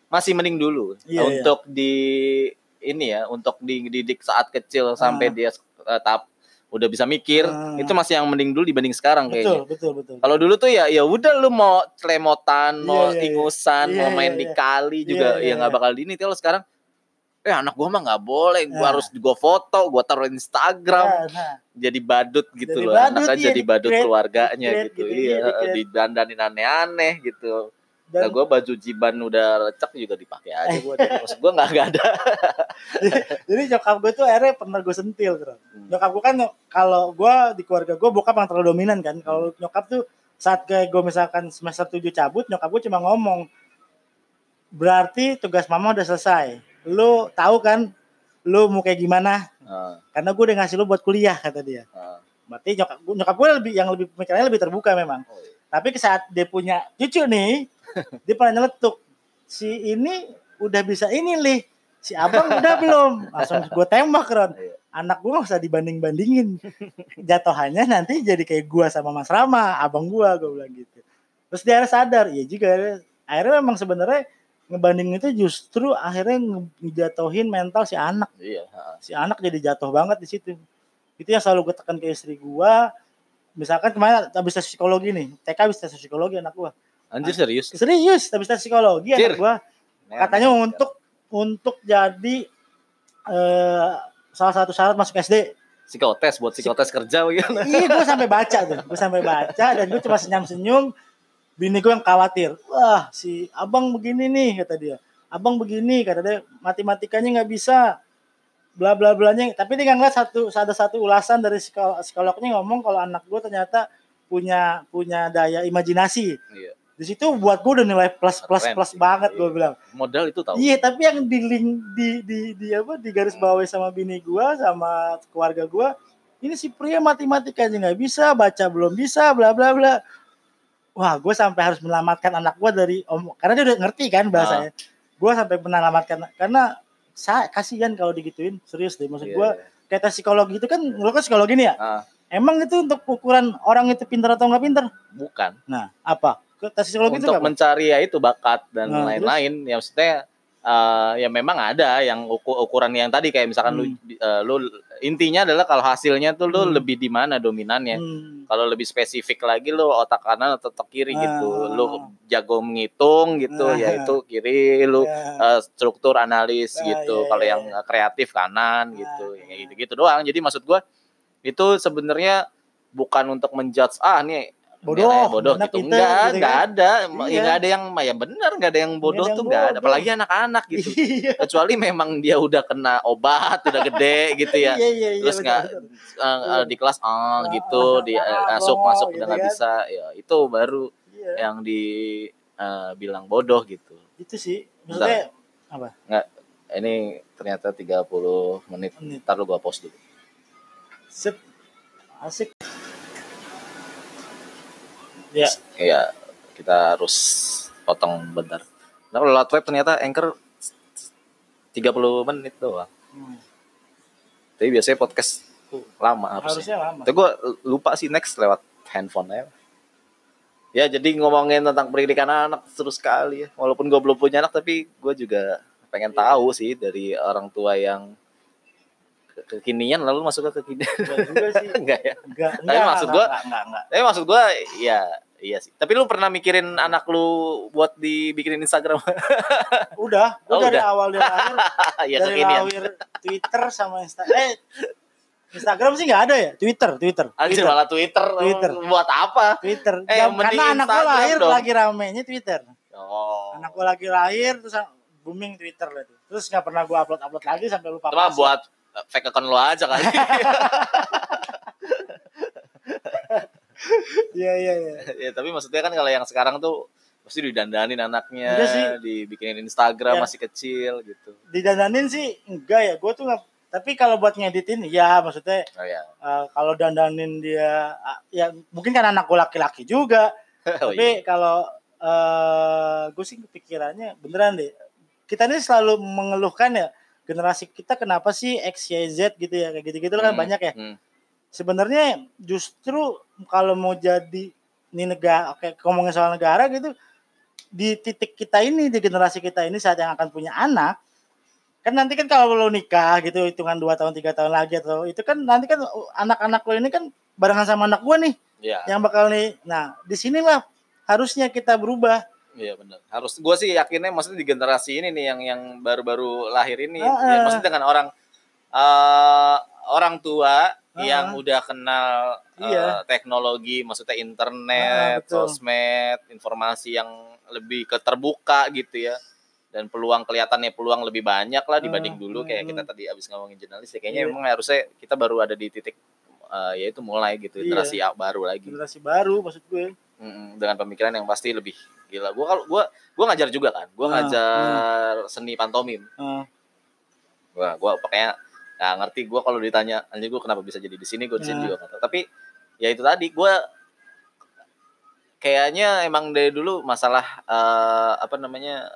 masih mending dulu Iya, untuk di ini ya, untuk dididik saat kecil sampai Ah. dia eh, tahap udah bisa mikir, Ah. itu masih yang mending dulu dibanding sekarang kayaknya. betul betul betul Kalau dulu tuh ya ya udah lu mau celemotan, mau iya. ingusan, Iya, mau main di iya. kali juga Iya, iya, ya nggak bakal di ini kalau sekarang eh anak gua mah nggak boleh, gua Nah. harus gua foto, gua taruh Instagram, Nah, nah. jadi badut gitu Jadi loh. badut, Anaknya iya, jadi badut di-create, keluarganya di-create gitu. gitu, iya, iya, didandanin aneh-aneh gitu. Dan- Nah, gue baju jiban udah lecek juga dipakai aja gue. Maksud gue nggak ada. jadi nyokap gue tuh akhirnya pernah gue sentil bro. Hmm. nyokap gue kan kalau gue di keluarga gue bokap yang terlalu dominan kan kalau nyokap tuh saat kayak gue misalkan semester 7 cabut nyokap gue cuma ngomong berarti tugas mama udah selesai lu tahu kan lu mau kayak gimana? Nah, karena gue udah ngasih lu buat kuliah kata dia. Nah. berarti nyokap gue nyokap gue lebih yang lebih pemikirannya lebih terbuka memang. Oh, iya. tapi ke saat dia punya cucu nih dia pernah nyeletuk si ini udah bisa ini lih si abang udah belum? Langsung gue tembak Ron. Iya. anak gue gak usah dibanding bandingin jatuhannya nanti jadi kayak gue sama Mas Rama abang gue gue bilang gitu. Terus dia sadar iya juga. Akhirnya memang sebenarnya ngebanding itu justru akhirnya nge- ngejatuhin mental si anak. Iya. si anak jadi jatuh banget di situ. Itu yang selalu gue tekan ke istri gue misalkan kemarin habis tes psikologi nih TK habis tes psikologi anak gue Anjir serius. serius habis tes psikologi Cir. anak gue katanya untuk untuk jadi eh, salah satu syarat masuk SD psikotes buat psikotes kerja bagaimana? iya gue sampai baca tuh. Gue sampai baca dan gue cuma senyum senyum bini gue yang khawatir wah si abang begini nih kata dia abang begini kata dia matematikanya nggak bisa bla bla blanya tapi dia ngeliat satu ada satu ulasan dari psikolo- psikolognya ngomong kalau anak gue ternyata punya punya daya imajinasi Iya. di situ buat gue udah nilai plus plus Keren plus banget gue Iya. bilang Modal itu tahu. Iya, tapi yang di link di di di apa di garis bawahi sama bini gua sama keluarga gua, ini si pria matematikanya nggak bisa, baca belum bisa, bla bla bla. Wah, gue sampai harus menyelamatkan anak gua dari om karena dia udah ngerti kan bahasanya. Gua sampai menyelamatkan karena saya kasihan kalau digituin, serius deh maksud Iya, gua iya. kayak tes psikologi itu kan lo kan psikologi nih ya. Ah, Emang itu untuk ukuran orang itu pintar atau nggak pintar? bukan. Nah, apa? Tes psikologi itu Untuk apa? mencari ya itu bakat dan Nah, lain-lain. Ya maksudnya eh, ya memang ada yang uku- ukuran yang tadi kayak misalkan lu, Hmm. eh, lu intinya adalah kalau hasilnya tuh lu Hmm. lebih di mana dominannya. Hmm. Kalau lebih spesifik lagi lu otak kanan atau otak kiri gitu. Ah. Lu jago menghitung gitu, Ah. ya itu kiri lu Ya. eh, struktur analis Ah, gitu. iya, Kalau iya, yang eh, kreatif kanan gitu. Ah, Ya, gitu-gitu doang. Jadi maksud gua itu sebenarnya bukan untuk menjudge ah nih Bodoh, bodoh gitu. kita, Enggak, gitu enggak kan. ada. Iya. Ya, enggak ada yang ya benar, enggak ada yang bodoh tuh enggak ada. Apalagi anak-anak gitu. Iya. Kecuali memang dia udah kena obat, udah gede gitu ya. Iya iya iya. Terus betul, nggak betul. eh, eh, di kelas ah Ah, gitu, ah, di ah, eh, ah, masuk masuk gitu udah nggak kan. bisa. Ya itu baru Iya. yang di eh, bilang bodoh gitu. Itu sih. Maksudnya Ini ternyata 30 menit. Menit. Ntar lu gua post dulu. sip asik. Ya, Iya, kita harus potong bentar. Nah, kalau lewat web ternyata Anchor 30 menit doang. hmm, Tapi biasanya podcast tuh lama harusnya. harusnya lama. Tapi gue lupa sih next lewat handphone aja. Ya jadi ngomongin tentang pendidikan anak terus sekali ya. Walaupun gue belum punya anak tapi gue juga pengen Iya. tahu sih dari orang tua yang ke- kekinian lalu masuk ke kekinian. Enggak juga sih. Enggak ya. Enggak, Tapi maksud gua- enggak, enggak, enggak. Tapi maksud gue ya Iya sih. Tapi lu pernah mikirin anak lu buat dibikinin Instagram? Udah, gua Oh, dari udah. awal dia lahir ya dari lahir Twitter sama Insta eh Instagram sih nggak ada ya Twitter Twitter Anjir Twitter, malah Twitter. Twitter. Buat apa? Twitter. Eh, mending karena anak gua Instagram lahir dong. lagi ramenya Twitter Oh. anak gua lagi lahir terus booming Twitter lah itu terus nggak pernah gua upload upload lagi sampai lupa Cuma buat fake account lo aja kali. iya iya iya ya, tapi maksudnya kan kalau yang sekarang tuh pasti didandanin anaknya, Enggak sih. dibikinin Instagram Ya. masih kecil gitu. didandanin sih enggak ya gua tuh nggak tapi kalau buat ngeditin ya maksudnya Oh ya. eh, kalau dandanin dia ah, ya mungkin kan anak gua laki-laki juga Oh, tapi iya. kalau eh gue sih kepikirannya beneran deh kita ini selalu mengeluhkan ya generasi kita kenapa sih X Y Z gitu ya kayak gitu-gitu kan Hmm, banyak ya hmm. Sebenarnya justru kalau mau jadi ini negara oke ngomongin soal negara gitu di titik kita ini di generasi kita ini saat yang akan punya anak kan nanti kan kalau lo nikah gitu hitungan dua tahun tiga tahun lagi atau itu kan nanti kan uh, anak-anak lo ini kan barengan sama anak gua nih Iya. yang bakal nih nah di sinilah harusnya kita berubah Iya benar. Harus gue sih yakinnya maksudnya di generasi ini nih yang yang baru-baru lahir ini, ya, maksudnya dengan orang eh orang tua Ah, yang udah kenal eh, Iya. teknologi, maksudnya Ah, internet, betul. sosmed, informasi yang lebih keterbuka gitu ya. Dan peluang kelihatannya peluang lebih banyak lah dibanding Ah, dulu kayak kita tadi abis ngomongin jurnalis ya kayaknya Iya. memang harusnya kita baru ada di titik eh, ya itu mulai gitu Iya. generasi baru lagi. generasi baru maksud gue Mm, dengan pemikiran yang pasti lebih gila. Gua kalau gua gua ngajar juga kan. Gua Ah, ngajar seni pantomim. Ah, Gua gua pokoknya nggak ngerti gua kalau ditanya anjir gua kenapa bisa jadi di sini gua di sini Ah. juga nggak. Tapi ya itu tadi gua kayaknya emang dari dulu masalah eh, apa namanya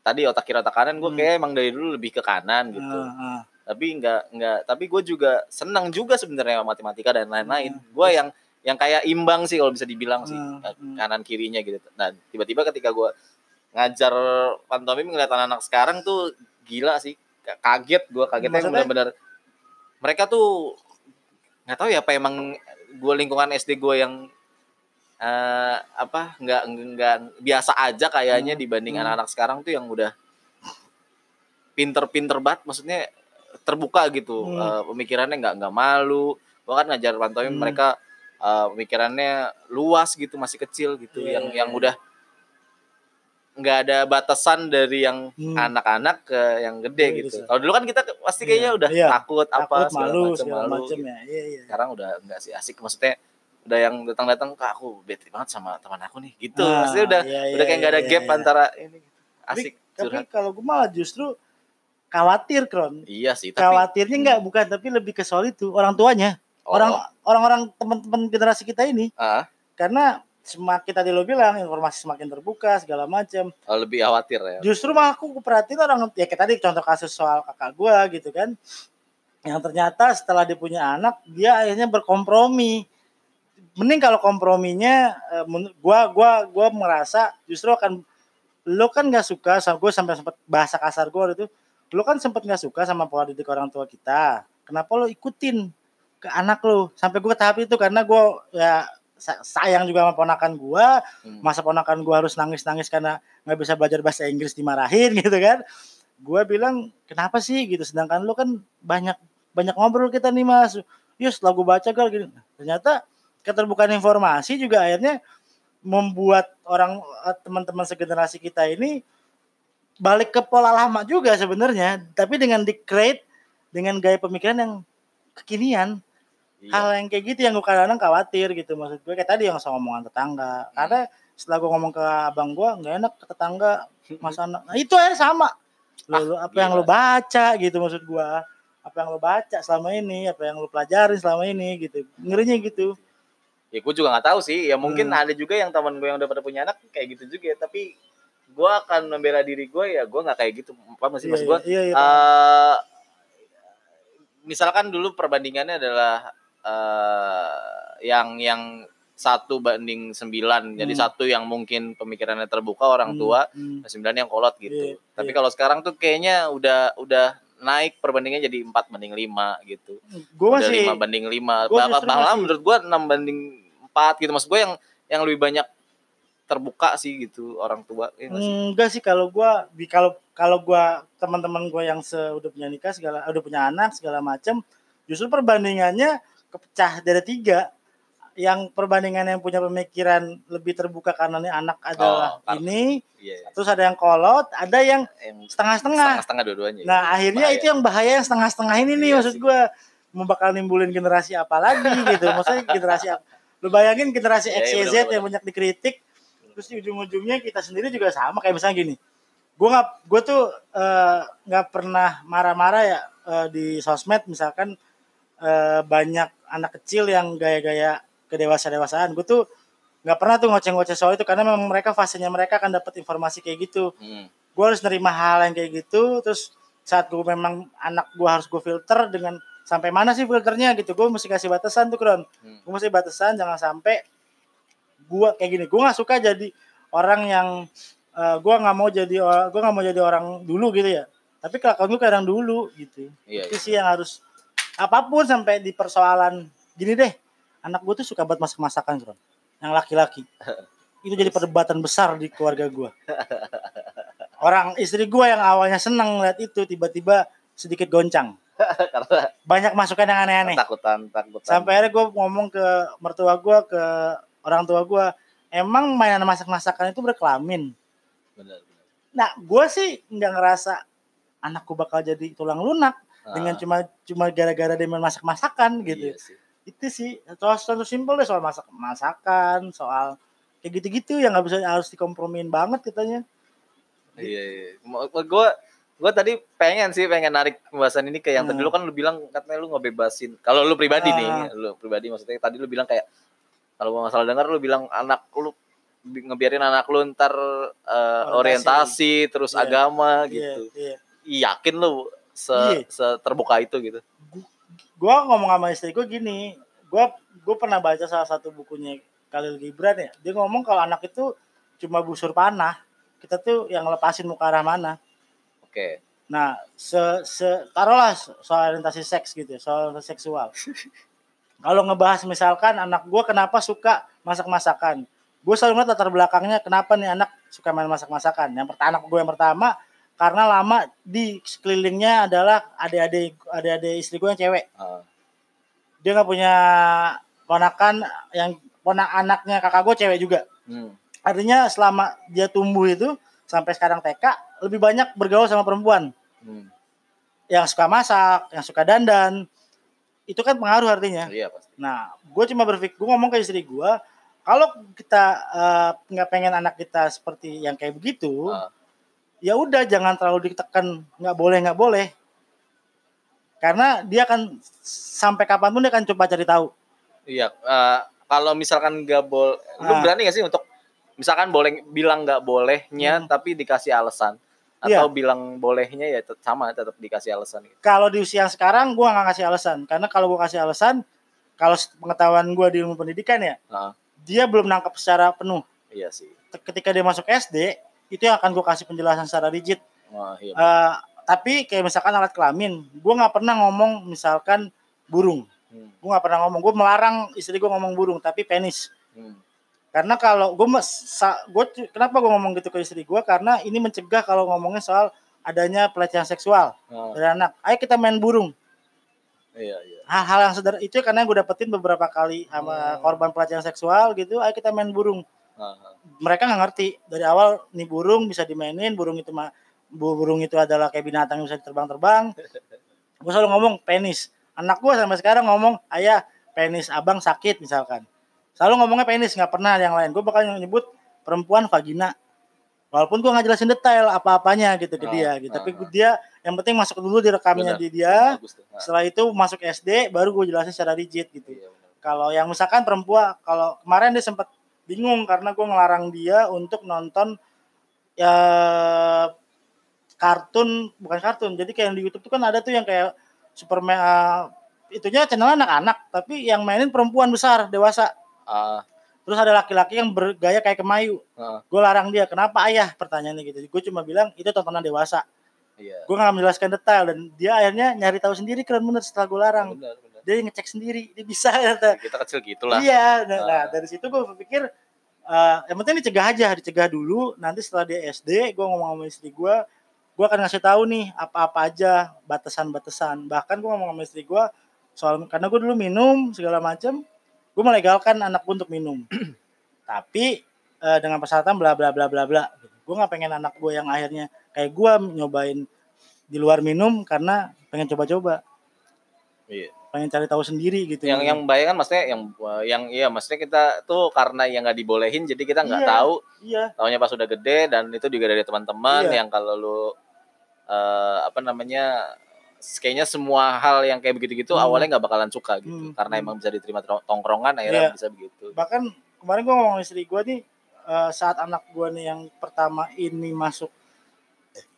tadi otak kiri otak kanan gua Hmm. kayak emang dari dulu lebih ke kanan gitu. ah, ah. Tapi nggak nggak tapi gue juga senang juga sebenarnya matematika dan lain-lain. Hmm. Gua yang yang kayak imbang sih kalau bisa dibilang sih hmm. kanan kirinya gitu. Dan tiba-tiba ketika gue ngajar pantomim ngeliat anak-anak sekarang tuh gila sih kaget gue kagetnya Maksudnya? bener-bener mereka tuh nggak tahu ya apa emang gue lingkungan SD gue yang eh, apa nggak nggak biasa aja kayaknya Hmm, dibanding hmm. anak-anak sekarang tuh yang udah pinter-pinter banget maksudnya terbuka gitu Hmm. Eh, pemikirannya nggak nggak malu gue kan ngajar pantomim Hmm. mereka eh, pemikirannya luas gitu masih kecil gitu Iya, yang iya, yang iya. udah nggak ada batasan dari yang Hmm. anak-anak ke yang gede Iya, gitu. kalau dulu kan kita pasti kayaknya Iya, udah iya. takut apa takut segala malu macam segala malu macam gitu. ya. Iya iya. Sekarang udah enggak sih asik. Maksudnya udah yang datang-datang kak aku bete banget sama teman aku nih gitu. Ah, maksudnya udah iya, udah iya, kayak nggak ada iya, gap iya. antara ini. Tapi, asik tapi curhat. kalau gue malah justru khawatir kron. Iya sih tapi khawatirnya nggak bukan tapi lebih ke soal itu orang tuanya. Oh, orang orang-orang teman-teman generasi kita ini. Ah, karena semakin tadi lo bilang informasi semakin terbuka segala macam oh, lebih khawatir ya? Justru malah aku perhatiin orang ya kayak tadi contoh kasus soal kakak gua gitu kan. Yang ternyata setelah dia punya anak dia akhirnya berkompromi. Mending kalau komprominya eh, gua gua gua merasa justru akan lo kan nggak suka sama gue sampai sempat bahasa kasar gue itu lo kan sempat nggak suka sama pola didik orang tua kita. Kenapa lo ikutin ke anak lo? Sampai gue tahap itu karena gue ya sayang juga sama ponakan gue Hmm. masa ponakan gue harus nangis-nangis karena nggak bisa belajar bahasa Inggris dimarahin gitu kan? Gue bilang kenapa sih? Gitu. Sedangkan lu kan banyak banyak ngobrol kita nih mas. Yus lagu baca gal gini ternyata keterbukaan informasi juga akhirnya membuat orang eh, teman-teman segenerasi kita ini balik ke pola lama juga sebenarnya. Tapi dengan di create dengan gaya pemikiran yang kekinian Iya. hal yang kayak gitu yang gue kadang-kadang khawatir gitu maksud gue kayak tadi yang soal omongan tetangga. Karena setelah gue ngomong ke abang gue nggak enak ke tetangga mas anak nah, itu aja sama. Ah, lo, lo- apa yang lo baca gitu maksud gue apa yang lo baca selama ini apa yang lo pelajarin selama ini gitu. Ngerinya gitu. Ya gue juga nggak tahu sih. Ya mungkin Hmm. ada juga yang teman gue yang udah pada punya anak kayak gitu juga. Tapi gue akan membela diri gue ya gue nggak kayak gitu. Apa masih maksud gue iya, iya, eh misalkan dulu perbandingannya adalah eh yang yang satu banding sembilan jadi Hmm. satu yang mungkin pemikirannya terbuka orang Hmm, tua hmm. sembilan yang kolot gitu Iya, tapi iya. kalau sekarang tuh kayaknya udah udah naik perbandingannya jadi empat banding lima gitu gue udah masih lima banding lima gua bahkan masih- menurut gua enam banding empat gitu maksud gua yang yang lebih banyak terbuka sih gitu orang tua ya nggak sih? Enggak sih kalau gua di kalau kalau gua teman-teman gua yang se udah punya nikah segala udah punya anak segala macem justru perbandingannya kepecah dari tiga yang perbandingan yang punya pemikiran lebih terbuka karena nih anak adalah Oh, ini Iya, iya. terus ada yang kolot ada yang setengah-setengah setengah-setengah dua-duanya. nah akhirnya Bahaya. itu yang bahaya yang setengah-setengah ini nih Iya maksud gua mau bakal nimbulin generasi apa lagi gitu maksudnya generasi apa lu bayangin generasi Iya, X, iya, Y, Z benar-benar. yang banyak dikritik terus di ujung-ujungnya kita sendiri juga sama kayak misalnya gini gue nggak gue tuh eh, nggak pernah marah-marah ya eh, di sosmed misalkan eh, banyak anak kecil yang gaya-gaya kedewasa-dewasaan. Gue tuh nggak pernah tuh ngoceh-ngoceh soal itu karena memang mereka fasenya mereka akan dapat informasi kayak gitu. Hmm. gue harus nerima hal yang kayak gitu terus saat gue memang anak gue harus gue filter dengan sampai mana sih filternya gitu. Gue mesti kasih batasan tuh kron. Hmm. gue mesti batasan jangan sampai gue kayak gini. Gue nggak suka jadi orang yang eh, gue nggak mau jadi gue nggak mau jadi orang dulu gitu ya. Tapi kelakuan gue kayak orang dulu gitu. Iya, itu sih yang harus apa pun sampai di persoalan gini deh anak gue tuh suka banget masak masakan kron yang laki-laki. Itu jadi perdebatan besar di keluarga gue orang istri gue yang awalnya seneng lihat itu tiba-tiba sedikit goncang. Karena banyak masukan yang aneh-aneh. takutan, takutan. sampai akhirnya gue ngomong ke mertua gue ke orang tua gue emang mainan masak-masakan itu berkelamin? Benar, benar. nah gue sih nggak ngerasa anakku bakal jadi tulang lunak dengan Ah, cuma cuma gara-gara dia main masak-masakan gitu Iya sih. itu sih soal soal simpel deh soal masak masakan soal kayak gitu-gitu yang nggak bisa harus dikompromiin banget katanya Iya, iya. Gue gue tadi pengen sih pengen narik pembahasan ini ke yang tadi Hmm. lu kan lu bilang katanya lu ngebebasin. Kalau lu pribadi Ah. nih, lu pribadi maksudnya tadi lu bilang kayak kalau gua nggak salah dengar lu bilang anak lu bi- ngebiarin anak lu ntar eh, orientasi. terus Iya. agama Iya, gitu. iya. Yakin lu se, Iya. terbuka itu gitu. gue ngomong sama istri gue gini gue gue pernah baca salah satu bukunya Khalil Gibran ya dia ngomong kalau anak itu cuma busur panah kita tuh yang lepasin mau ke arah mana Oke. nah se, se taruhlah soal orientasi seks gitu ya soal orientasi seksual kalau ngebahas misalkan anak gue kenapa suka masak-masakan gue selalu ngeliat latar belakangnya kenapa nih anak suka main masak-masakan yang pertama anak gue yang pertama karena lama di sekelilingnya adalah adik-adik adik-adik istri gue yang cewek Ah, dia nggak punya ponakan yang ponak anaknya kakak gue cewek juga hmm. artinya selama dia tumbuh itu sampai sekarang TK lebih banyak bergaul sama perempuan Hmm. yang suka masak yang suka dandan itu kan pengaruh artinya Iya pasti. nah gue cuma berpikir gue ngomong ke istri gue kalau kita eh, nggak pengen anak kita seperti yang kayak begitu Ah. Ya udah jangan terlalu ditekan nggak boleh nggak boleh karena dia akan sampai kapan pun dia akan coba cari tahu Iya, eh, kalau misalkan nggak boleh, lu Ah. berani gak sih untuk misalkan boleh bilang nggak bolehnya Hmm. tapi dikasih alasan Iya. atau bilang bolehnya ya tet- sama tetap dikasih alasan gitu. kalau di usia sekarang gue nggak kasih alasan karena kalau gue kasih alasan kalau pengetahuan gue di ilmu pendidikan ya Nah, dia belum nangkap secara penuh iya sih. Ketika dia masuk SD itu yang akan gue kasih penjelasan secara rigid Wah, iya. Eh, tapi kayak misalkan alat kelamin gue nggak pernah ngomong misalkan burung Hmm, gue nggak pernah ngomong gue melarang istri gue ngomong burung tapi penis hmm. karena kalau gue gue kenapa gue ngomong gitu ke istri gue karena ini mencegah kalau ngomongin soal adanya pelecehan seksual Nah, dari anak ayo kita main burung iya, iya. hal-hal yang sederhana itu karena gue dapetin beberapa kali sama Hmm. korban pelecehan seksual gitu ayo kita main burung. Mereka nggak ngerti. Dari awal nih burung bisa dimainin burung itu mah bu- burung itu adalah kayak binatang yang bisa terbang-terbang gue selalu ngomong penis. Anak gue sampai sekarang ngomong ayah penis abang sakit misalkan. Selalu ngomongnya penis nggak pernah yang lain. Gue bakal nyebut perempuan vagina. Walaupun gue nggak jelasin detail apa-apanya gitu ke Ah, dia gitu. Ah, tapi ah. dia yang penting masuk dulu di rekamnya di dia. Setelah itu masuk SD baru gue jelasin secara rigid gitu. Iya, kalau yang misalkan perempuan kalau kemarin dia sempat bingung karena gue ngelarang dia untuk nonton ya kartun bukan kartun. Jadi kayak yang di YouTube tuh kan ada tuh yang kayak Superman eh, itunya channel anak-anak tapi yang mainin perempuan besar dewasa. Ah, terus ada laki-laki yang bergaya kayak kemayu. Ah, gue larang dia kenapa ayah? pertanyaannya gitu. Gue cuma bilang itu tontonan dewasa. Iya. gue nggak menjelaskan detail dan dia akhirnya nyari tahu sendiri keren bener setelah gue larang. Benar, benar. Dia ngecek sendiri dia bisa kata Kita kecil gitulah. Iya, nah, Ah. nah, dari situ gue berpikir eh, yang penting dicegah aja dicegah dulu nanti setelah dia SD gue ngomong sama istri gue gue akan ngasih tahu nih apa-apa aja batasan-batasan bahkan gue ngomong sama istri gue soal karena gue dulu minum segala macam gue melegalkan anak gue untuk minum tapi eh, dengan persyaratan bla bla bla bla bla gue nggak pengen anak gue yang akhirnya kayak gue nyobain di luar minum karena pengen coba-coba Iya. Pengen cari tahu sendiri gitu Yang yang bahaya kan maksudnya yang yang iya maksudnya kita tuh karena yang nggak dibolehin jadi kita nggak Iya. tahu iya tahunya pas udah gede dan itu juga dari teman-teman Iya. yang kalau lu eh, apa namanya kayaknya semua hal yang kayak begitu-gitu Hmm. awalnya nggak bakalan suka gitu Hmm. karena Hmm. emang bisa diterima tong- tongkrongan akhirnya Iya. bisa begitu bahkan kemarin gue ngomong istri gue nih eh, saat anak gue nih yang pertama ini masuk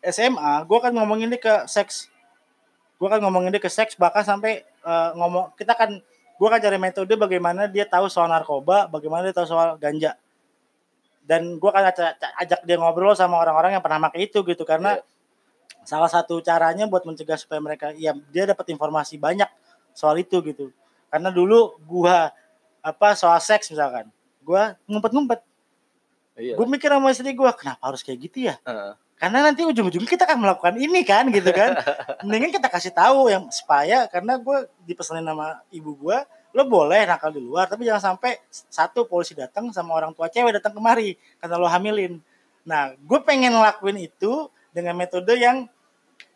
SMA gue kan ngomongin dia ke seks gue kan ngomongin dia ke seks bahkan sampai eh, ngomong kita kan gue kan cari metode bagaimana dia tahu soal narkoba bagaimana dia tahu soal ganja. Dan gue kan ajak, dia ngobrol sama orang-orang yang pernah pakai itu gitu karena Iya. salah satu caranya buat mencegah supaya mereka ya dia dapat informasi banyak soal itu gitu. Karena dulu gua apa soal seks misalkan gua ngumpet-ngumpet. Iya. Gue mikir sama istri gua kenapa harus kayak gitu ya? Heeh. Karena nanti ujung-ujungnya kita akan melakukan ini kan gitu kan. Mendingan kita kasih tahu yang supaya karena gue dipesanin sama ibu gua lo boleh nakal di luar tapi jangan sampai satu polisi datang sama orang tua cewek datang kemari karena lo hamilin. Nah gue pengen ngelakuin itu dengan metode yang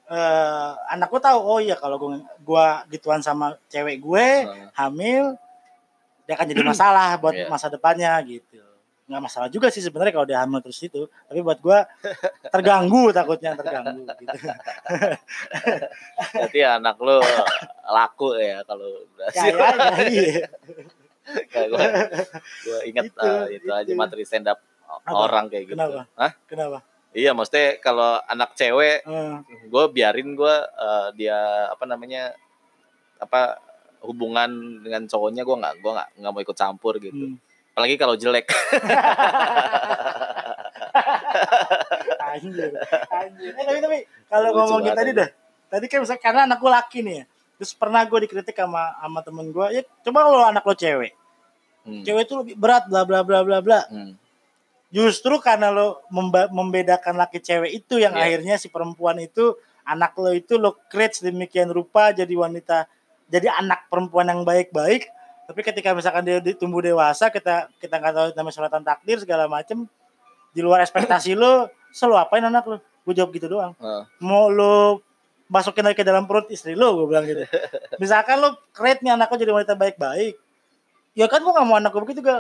eh anak gue tahu oh iya kalau gue gua gituan sama cewek gue hamil dia akan jadi masalah buat Iya. masa depannya gitu nggak masalah juga sih sebenarnya kalau dia hamil terus itu tapi buat gua terganggu takutnya terganggu gitu berarti anak lu laku ya kalau berhasil kayaknya iya gua, gua inget Gitu, eh, itu aja gitu. materi stand up Apa? orang kayak gitu. Kenapa? Hah? kenapa Iya, maksudnya kalau anak cewek Eh, gue biarin gue eh, dia apa namanya apa hubungan dengan cowoknya gue nggak gue nggak nggak mau ikut campur gitu hmm. Apalagi kalau jelek anjir anjir eh, tapi tapi kalau ngomongin tadi dah tadi kan misalnya karena anak gue laki nih ya terus pernah gue dikritik sama sama temen gue ya coba kalau anak lo cewek Hmm. cewek itu lebih berat bla bla bla bla bla Hmm. justru karena lo membedakan laki cewek itu yang Iya. akhirnya si perempuan itu anak lo itu lo create sedemikian rupa jadi wanita jadi anak perempuan yang baik-baik tapi ketika misalkan dia di- tumbuh dewasa kita kita nggak tahu namanya suratan takdir segala macem di luar ekspektasi lo selalu apain anak lo gue jawab gitu doang. Heeh. mau lo masukin lagi ke dalam perut istri lo gue bilang gitu. Misalkan lo create nih anak lo jadi wanita baik-baik ya kan gue gak mau anak gue begitu gue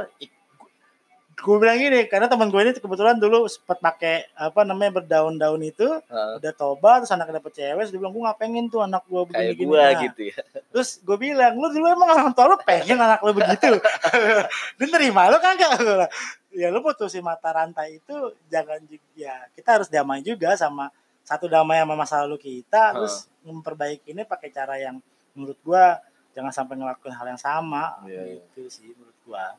gue bilang gini karena teman gue ini kebetulan dulu sempat pakai apa namanya berdaun-daun itu Heeh. udah tobat terus anaknya dapet cewek terus dia bilang gue gak pengen tuh anak gue begini kayak gini gue Nah, gitu ya. terus gue bilang lu dulu emang orang tua lu pengen anak lu begitu? Dia nerima lu kagak? Gua bilang, ya lu putusin mata rantai itu jangan ya kita harus damai juga sama satu damai sama masa lalu kita terus memperbaiki ini pakai cara yang menurut gua jangan sampai ngelakuin hal yang sama Iya, iya. gitu sih menurut gua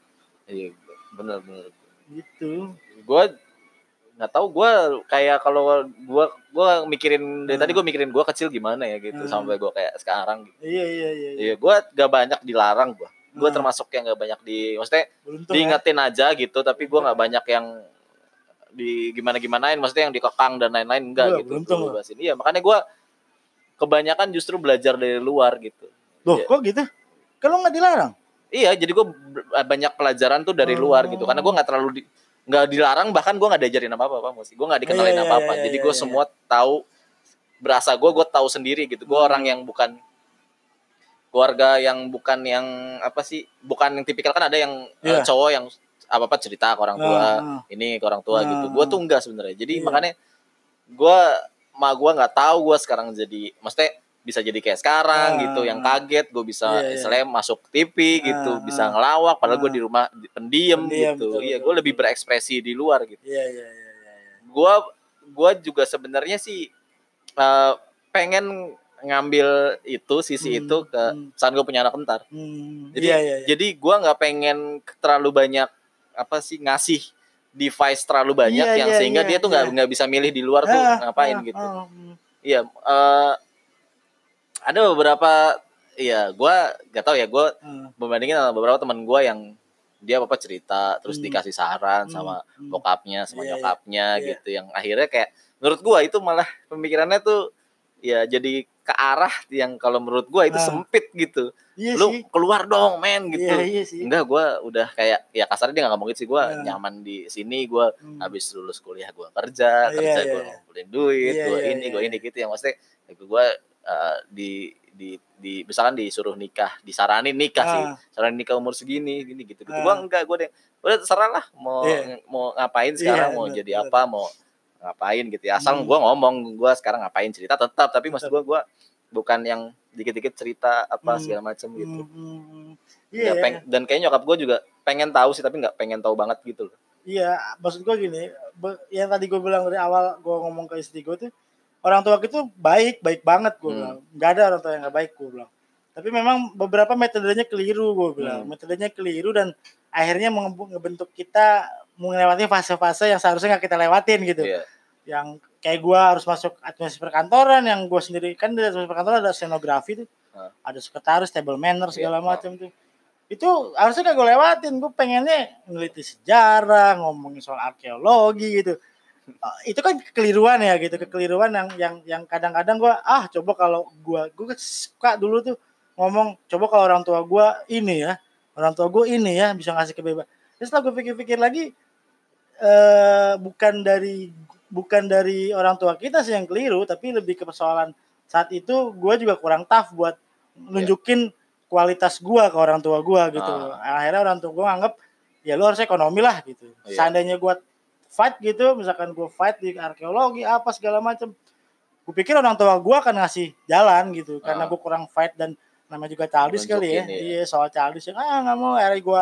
iya bener bener gitu gue nggak tahu gue kayak kalau gue gue mikirin dari Hmm. tadi gue mikirin gue kecil gimana ya gitu Hmm. sampai gue kayak sekarang gitu. iya iya iya, iya. Iya, gue gak banyak dilarang gue. Gue Hmm. termasuk yang gak banyak di, maksudnya beruntung ya. diingetin aja gitu, tapi gue nggak banyak yang di gimana gimanain, maksudnya yang dikekang dan lain-lain enggak Iya, gitu. beruntung Gua. Iya, makanya gue kebanyakan justru belajar dari luar gitu. loh Iya. kok gitu kalau nggak dilarang Iya, jadi gue banyak pelajaran tuh dari luar gitu, karena gue nggak terlalu di, nggak dilarang, bahkan gue nggak diajarin apa apa, Mus. Gue nggak dikenalin Iya, iya, apa apa, iya, jadi iya, gue iya. semua tahu berasa gue, gue tahu sendiri gitu. Gue Hmm. orang yang bukan keluarga yang bukan yang apa sih, bukan yang tipikal kan ada yang Iya. cowok yang apa apa cerita ke orang tua, Ah, ah. ini ke orang tua Ah, gitu. Gue ah. tuh enggak sebenarnya. Jadi Iya. makanya gue ma gue nggak tahu gue sekarang jadi, maksudnya bisa jadi kayak sekarang Ah. gitu, yang kaget gue bisa Iya, iya. istilahnya masuk TV gitu, Ah, bisa ah. ngelawak, padahal gue Ah. di rumah di- pendiam, Pendiam, gitu. betul, iya, gue lebih berekspresi di luar gitu. iya iya iya iya iya. Gue gue juga sebenarnya sih eh, pengen ngambil itu sisi Hmm, itu ke hmm. saat gue punya anak entar. Hmm, Jadi iya, iya, iya. jadi gue nggak pengen terlalu banyak apa sih ngasih device terlalu banyak Iya, yang iya, sehingga iya, dia tuh nggak iya. nggak bisa milih di luar tuh Ah, ngapain ah, gitu. ah, hmm. Ada beberapa, iya, gue gak tahu ya, gue Ah, membandingin sama beberapa teman gue yang dia apa cerita terus Hmm. dikasih saran Hmm, sama hmm. bokapnya sama Iya, iya, nyokapnya iya. gitu yang akhirnya kayak menurut gua itu malah pemikirannya tuh ya jadi ke arah yang kalau menurut gua itu Ah. sempit gitu Iya lu sih. keluar dong men gitu Iya, iya sih. enggak gua udah kayak ya kasarnya dia nggak ngomong gitu sih gua Ah. nyaman di sini gua Hmm. habis lulus kuliah gua kerja Iya, kerja iya, gua iya. ngumpulin duit Iya, gua iya, ini iya, gua iya. ini gitu yang maksudnya gua eh, di di di misalkan disuruh nikah disaranin nikah sih Ah. saranin nikah umur segini gini gitu gitu Ah. gua enggak gua deh udah terserah lah mau Iya. mau ngapain sekarang Iya, mau bener, jadi bener. apa mau ngapain gitu ya asal Hmm. gua ngomong gua sekarang ngapain cerita tetap tapi maksud gua gua bukan yang dikit-dikit cerita apa Hmm. segala macam gitu Hmm, hmm, hmm. Nggak Iya, peng- dan kayaknya nyokap gue juga pengen tahu sih tapi nggak pengen tahu banget gitu loh iya. Maksud gue gini, yang tadi gue bilang dari awal gue ngomong ke istri gue tuh orang tua itu baik, baik banget gue Hmm. bilang. Gak ada orang tua yang gak baik gue bilang. Tapi memang beberapa metodenya keliru gue bilang. Hmm. Metodenya keliru dan akhirnya ngebentuk kita melewati fase-fase yang seharusnya nggak kita lewatin gitu. Iya. Yang kayak gue harus masuk administrasi perkantoran, yang gue sendiri kan di administrasi perkantoran ada scenografi tuh, Ah. ada sekretaris, table manner segala Iya, macam tuh. Itu harusnya gak gue lewatin, gue pengennya ngeliti sejarah, ngomongin soal arkeologi gitu. Eh, itu kan kekeliruan ya gitu, kekeliruan yang yang yang kadang-kadang gue ah coba kalau gue gue suka dulu tuh ngomong coba kalau orang tua gue ini ya, orang tua gue ini ya bisa ngasih kebebasan. Terus setelah gue pikir-pikir lagi eh bukan dari bukan dari orang tua kita sih yang keliru tapi lebih ke persoalan saat itu gue juga kurang tough buat nunjukin kualitas gue ke orang tua gue gitu akhirnya orang tua gue nganggep ya lu harus ekonomi lah gitu Iya. seandainya gue fight gitu misalkan gue fight di arkeologi apa segala macam gue pikir orang tua gue akan ngasih jalan gitu karena Ah. gue kurang fight dan namanya juga childish kali ya Nunjukin, iya soal childish yang ah nggak mau akhirnya gue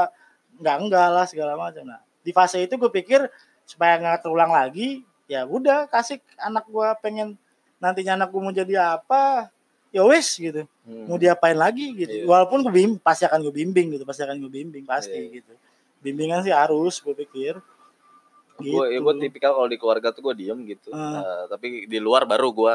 nggak enggak lah segala macam nah di fase itu gue pikir supaya nggak terulang lagi ya udah kasih anak gue pengen nantinya anak gue mau jadi apa ya wes gitu Hmm. mau diapain lagi gitu Iya. walaupun gue bim pasti akan gue bimbing gitu pasti akan gue bimbing pasti Iya. gitu bimbingan sih harus gue pikir gue ya gue tipikal kalau di keluarga tuh gue diem gitu Ah. Eh, tapi di luar baru gue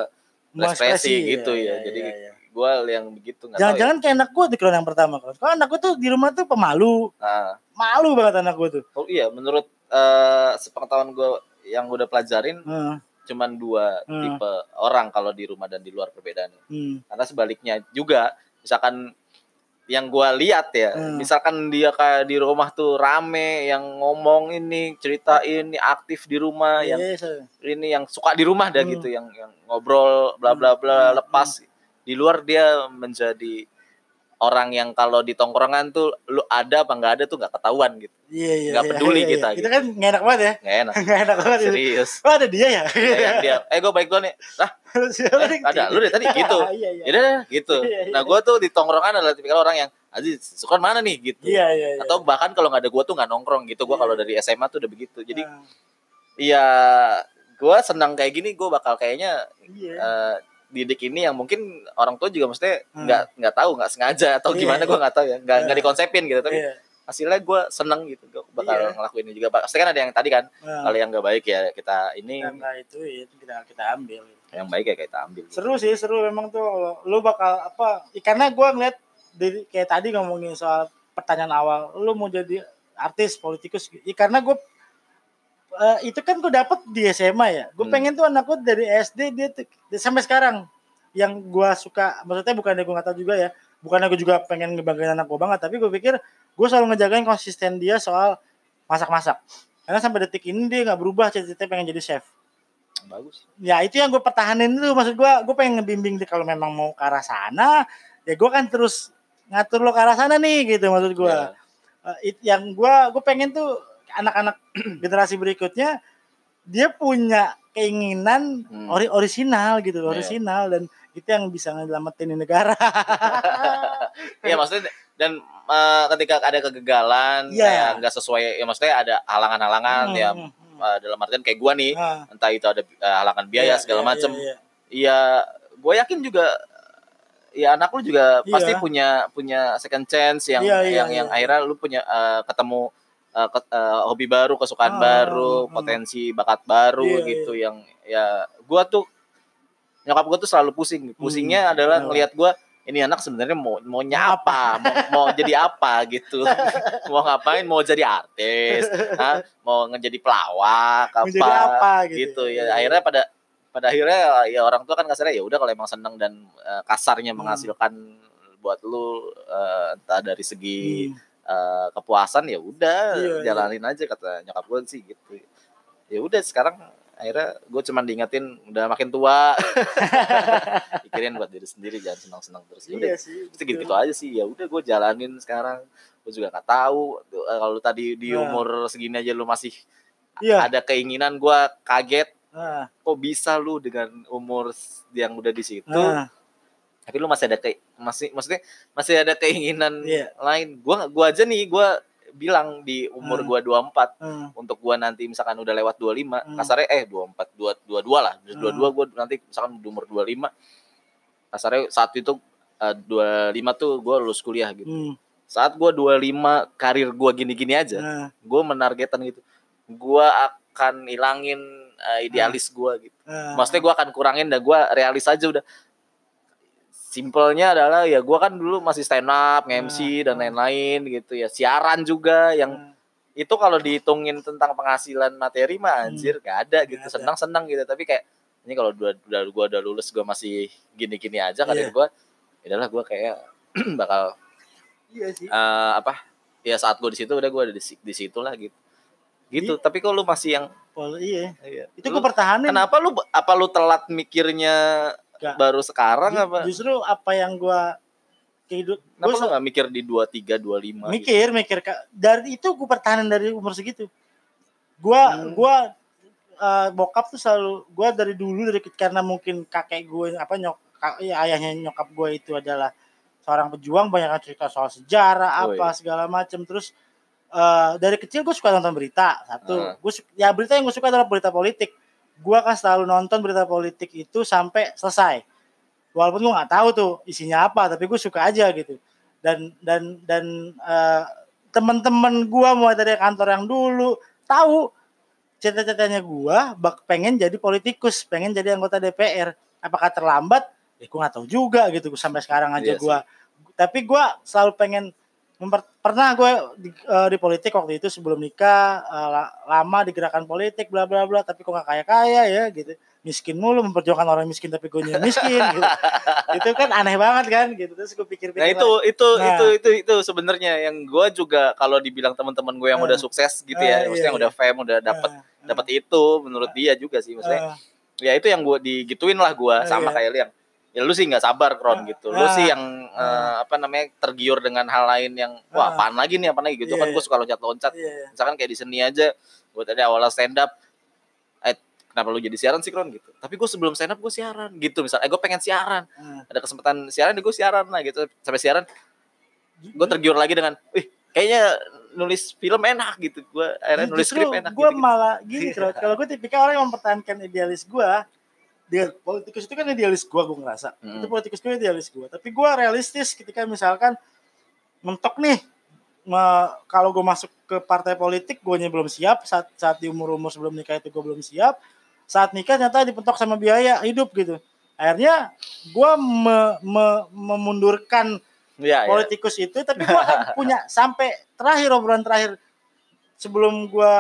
ekspresi gitu iya, ya. Jadi iya, iya. gue yang begitu nggak tahu ya. jangan-jangan kayak anak gue di keluarga yang pertama kalau anak gue tuh di rumah tuh pemalu Nah, malu banget anak gue tuh oh iya menurut eh sepengetahuan gue yang udah pelajarin Heeh, cuman dua Hmm. tipe orang kalau di rumah dan di luar perbedaannya hmm, karena sebaliknya juga misalkan yang gua lihat ya Hmm. misalkan dia kayak di rumah tuh rame yang ngomong ini cerita ini aktif di rumah yang Iya, so- ini yang suka di rumah dah Hmm. gitu yang yang ngobrol bla bla bla Hmm. lepas di luar dia menjadi orang yang kalau di tongkrongan tuh lu ada apa nggak ada tuh nggak ketahuan gitu. Iya iya Nggak iya, peduli iya, kita iya. gitu. itu kan nggak enak banget ya. Nggak enak. Nggak enak banget itu. serius. Oh ada dia ya? Kayak dia. Eh gue baik gue nih. Lah eh, ada. Lu deh tadi gitu. iya iya. Ya udah gitu. Iya, iya. nah gue tuh di tongkrongan adalah tipikal orang yang Aziz suka mana nih? gitu. Iya iya iya. atau bahkan kalau nggak ada gue tuh nggak nongkrong gitu. Gue Iya. kalau dari SMA tuh udah begitu. Jadi Ah, iya gue senang kayak gini gue bakal kayaknya iya. eh, didik ini yang mungkin orang tua juga mesti Hmm. nggak nggak tahu nggak sengaja atau Iya, gimana iya. gue nggak tahu ya nggak nggak Iya. dikonsepin gitu tapi iya hasilnya gue seneng gitu gue bakal Iya. ngelakuin ini juga pasti kan ada yang tadi kan Ah, kalau yang nggak baik ya kita ini yang nggak itu ya kita kita ambil yang baik ya kita ambil seru sih seru memang tuh lu bakal apa karena gue ngeliat dari kayak tadi ngomongin soal pertanyaan awal lu mau jadi artis politikus ya, karena gue itu kan gue dapet di SMA ya. Gue Hmm. pengen tuh anak gue dari SD dia sampai sekarang yang gue suka maksudnya bukan gue nggak tahu juga ya bukan gue juga pengen ngebanggain anak gue banget tapi gue pikir gue selalu ngejagain konsisten dia soal masak-masak. Karena sampai detik ini dia nggak berubah cita-citanya pengen jadi chef. Bagus. Ya itu yang gue pertahanin dulu maksud gue gue pengen ngebimbing dia kalau memang mau ke arah sana ya gue kan terus ngatur lo ke arah sana nih gitu maksud gue Ya. Eh, it- yang gue gue pengen tuh anak-anak generasi berikutnya dia punya keinginan Hmm. ori orisinal gitu Iya. orisinal dan itu yang bisa ngelamatin negara Iya maksudnya dan eh, ketika ada kegagalan Iya. kayak nggak sesuai ya maksudnya ada halangan-halangan Hmm, ya eh, dalam artian kayak gua nih Ah, entah itu ada eh, halangan biaya iya, segala iya, macem iya, iya. Iya, gue yakin juga ya anak lu juga Iya. pasti punya punya second chance yang Iya, iya, yang iya. yang akhirnya lu punya eh, ketemu eh, ke- eh, hobi baru, kesukaan Ah, baru, ah. potensi bakat baru Iya, gitu yang ya gua tuh nyokap gua tuh selalu pusing. Pusingnya adalah kenapa? ngelihat gua ini anak sebenarnya mau mau nyapa mau, mau jadi apa gitu mau ngapain mau jadi artis ha? mau ngejadi pelawak apa, Menjadi apa gitu. gitu ya akhirnya pada pada akhirnya ya orang tua kan kasarnya ya udah kalau emang seneng dan eh, kasarnya Hmm. menghasilkan buat lu eh, entah dari segi Hmm. Eh, kepuasan ya udah Iya, iya. jalanin aja kata nyokap gue sih gitu ya udah sekarang akhirnya gue cuman diingetin udah makin tua pikirin buat diri sendiri jangan senang-senang terus ya udah Iya sih. Terus gitu-gitu aja sih ya udah gue jalanin sekarang gue juga nggak tahu eh, kalau tadi di Nah. umur segini aja lu masih Iya. ada keinginan gue kaget Nah, kok bisa lu dengan umur yang udah di situ nah, tapi lu masih ada ke masih maksudnya masih ada keinginan Iya. lain gua gua aja nih gua bilang di umur Hmm. gua 24 nah, untuk gua nanti misalkan udah lewat 25 Hmm. kasarnya eh 24 dua 22 lah Hmm. 22 gua nanti misalkan di umur 25 kasarnya saat itu eh, 25 tuh gua lulus kuliah gitu hmm, saat gua 25 karir gua gini-gini aja nah, gua menargetan gitu gua akan ilangin eh, idealis gua gitu nah. maksudnya gue akan kurangin dan gue realis aja udah simpelnya adalah ya gue kan dulu masih stand up nge-MC dan Hmm. lain-lain gitu ya siaran juga yang Nah, itu kalau dihitungin tentang penghasilan materi mah anjir gak ada gitu senang-senang gitu tapi kayak ini kalau udah udah gue udah lulus gue masih gini-gini aja karir gue adalah gue kayak bakal Iya sih. eh, apa ya saat gue di situ udah gue ada di, di situ lah gitu gitu Iya. tapi kalau lu masih yang Pol- iya. iya, Itu gue pertahanin. kenapa lu apa lu telat mikirnya Nggak. baru sekarang Ju- apa Justru apa yang gue kehidup Kenapa gua lu gak mikir di 23, 25 gitu? mikir mikir Kak. dari itu gue pertahanan dari umur segitu gua Hmm. gua eh, bokap tuh selalu gua dari dulu dari karena mungkin kakek gue apa nyok ya, ayahnya nyokap gue itu adalah seorang pejuang banyak cerita soal sejarah Oh, apa segala macam terus eh, dari kecil gue suka nonton berita satu Ah. gue ya berita yang gue suka adalah berita politik gue kan selalu nonton berita politik itu sampai selesai. Walaupun gue nggak tahu tuh isinya apa tapi gue suka aja gitu. Dan dan dan eh, teman-teman gue mulai dari kantor yang dulu tahu cita-citanya gue bak pengen jadi politikus pengen jadi anggota DPR apakah terlambat? Ya gue nggak tahu juga gitu sampai sekarang aja Iya sih. gue tapi gue selalu pengen memper- pernah gue di, eh, di politik waktu itu sebelum nikah la- lama di gerakan politik bla bla bla tapi kok nggak kaya kaya ya gitu. Miskin mulu memperjuangkan orang miskin tapi gue miskin gitu. Itu kan aneh banget kan gitu. Terus gue pikir-pikir Nah itu itu Nah. itu itu itu sebenarnya. Yang gue juga kalau dibilang teman-teman gue yang Ah. udah sukses gitu Ah, ya, maksudnya iya, yang udah fame, udah dapat Nah, dapat itu menurut dia juga sih maksudnya. ya itu yang gue digituin lah gue Ah, sama iya. kayak lu yang ya lu sih nggak sabar kron Ah, gitu. Lu ah, sih yang eh, apa namanya tergiur dengan hal lain yang Ah. wah apaan lagi nih apaan lagi? Gitu. Iya, kan iya. gue suka loncat-loncat. iya. Misalkan kayak di seni aja gue tadi awalnya stand up eh kenapa lu jadi siaran sih kron gitu? Tapi gue sebelum stand up gue siaran gitu. Misal eh gue pengen siaran. Nah, ada kesempatan siaran gue siaran lah gitu. Sampai siaran gue tergiur lagi dengan wih kayaknya nulis film enak gitu. Gue akhirnya nulis Justru skrip enak gue gitu, malah gini kalau kalau gue tipikal orang yang mempertahankan idealis gue dia politikus itu kan idealis gue gue ngerasa Hmm. itu politikus gue idealis gue tapi gue realistis ketika misalkan mentok nih me- kalau gue masuk ke partai politik gue belum siap saat saat di umur umur sebelum nikah itu gue belum siap saat nikah ternyata dipentok sama biaya hidup gitu akhirnya gue me- me- memundurkan ya, ya. politikus itu tapi gua akan punya sampai terakhir obrolan terakhir sebelum gua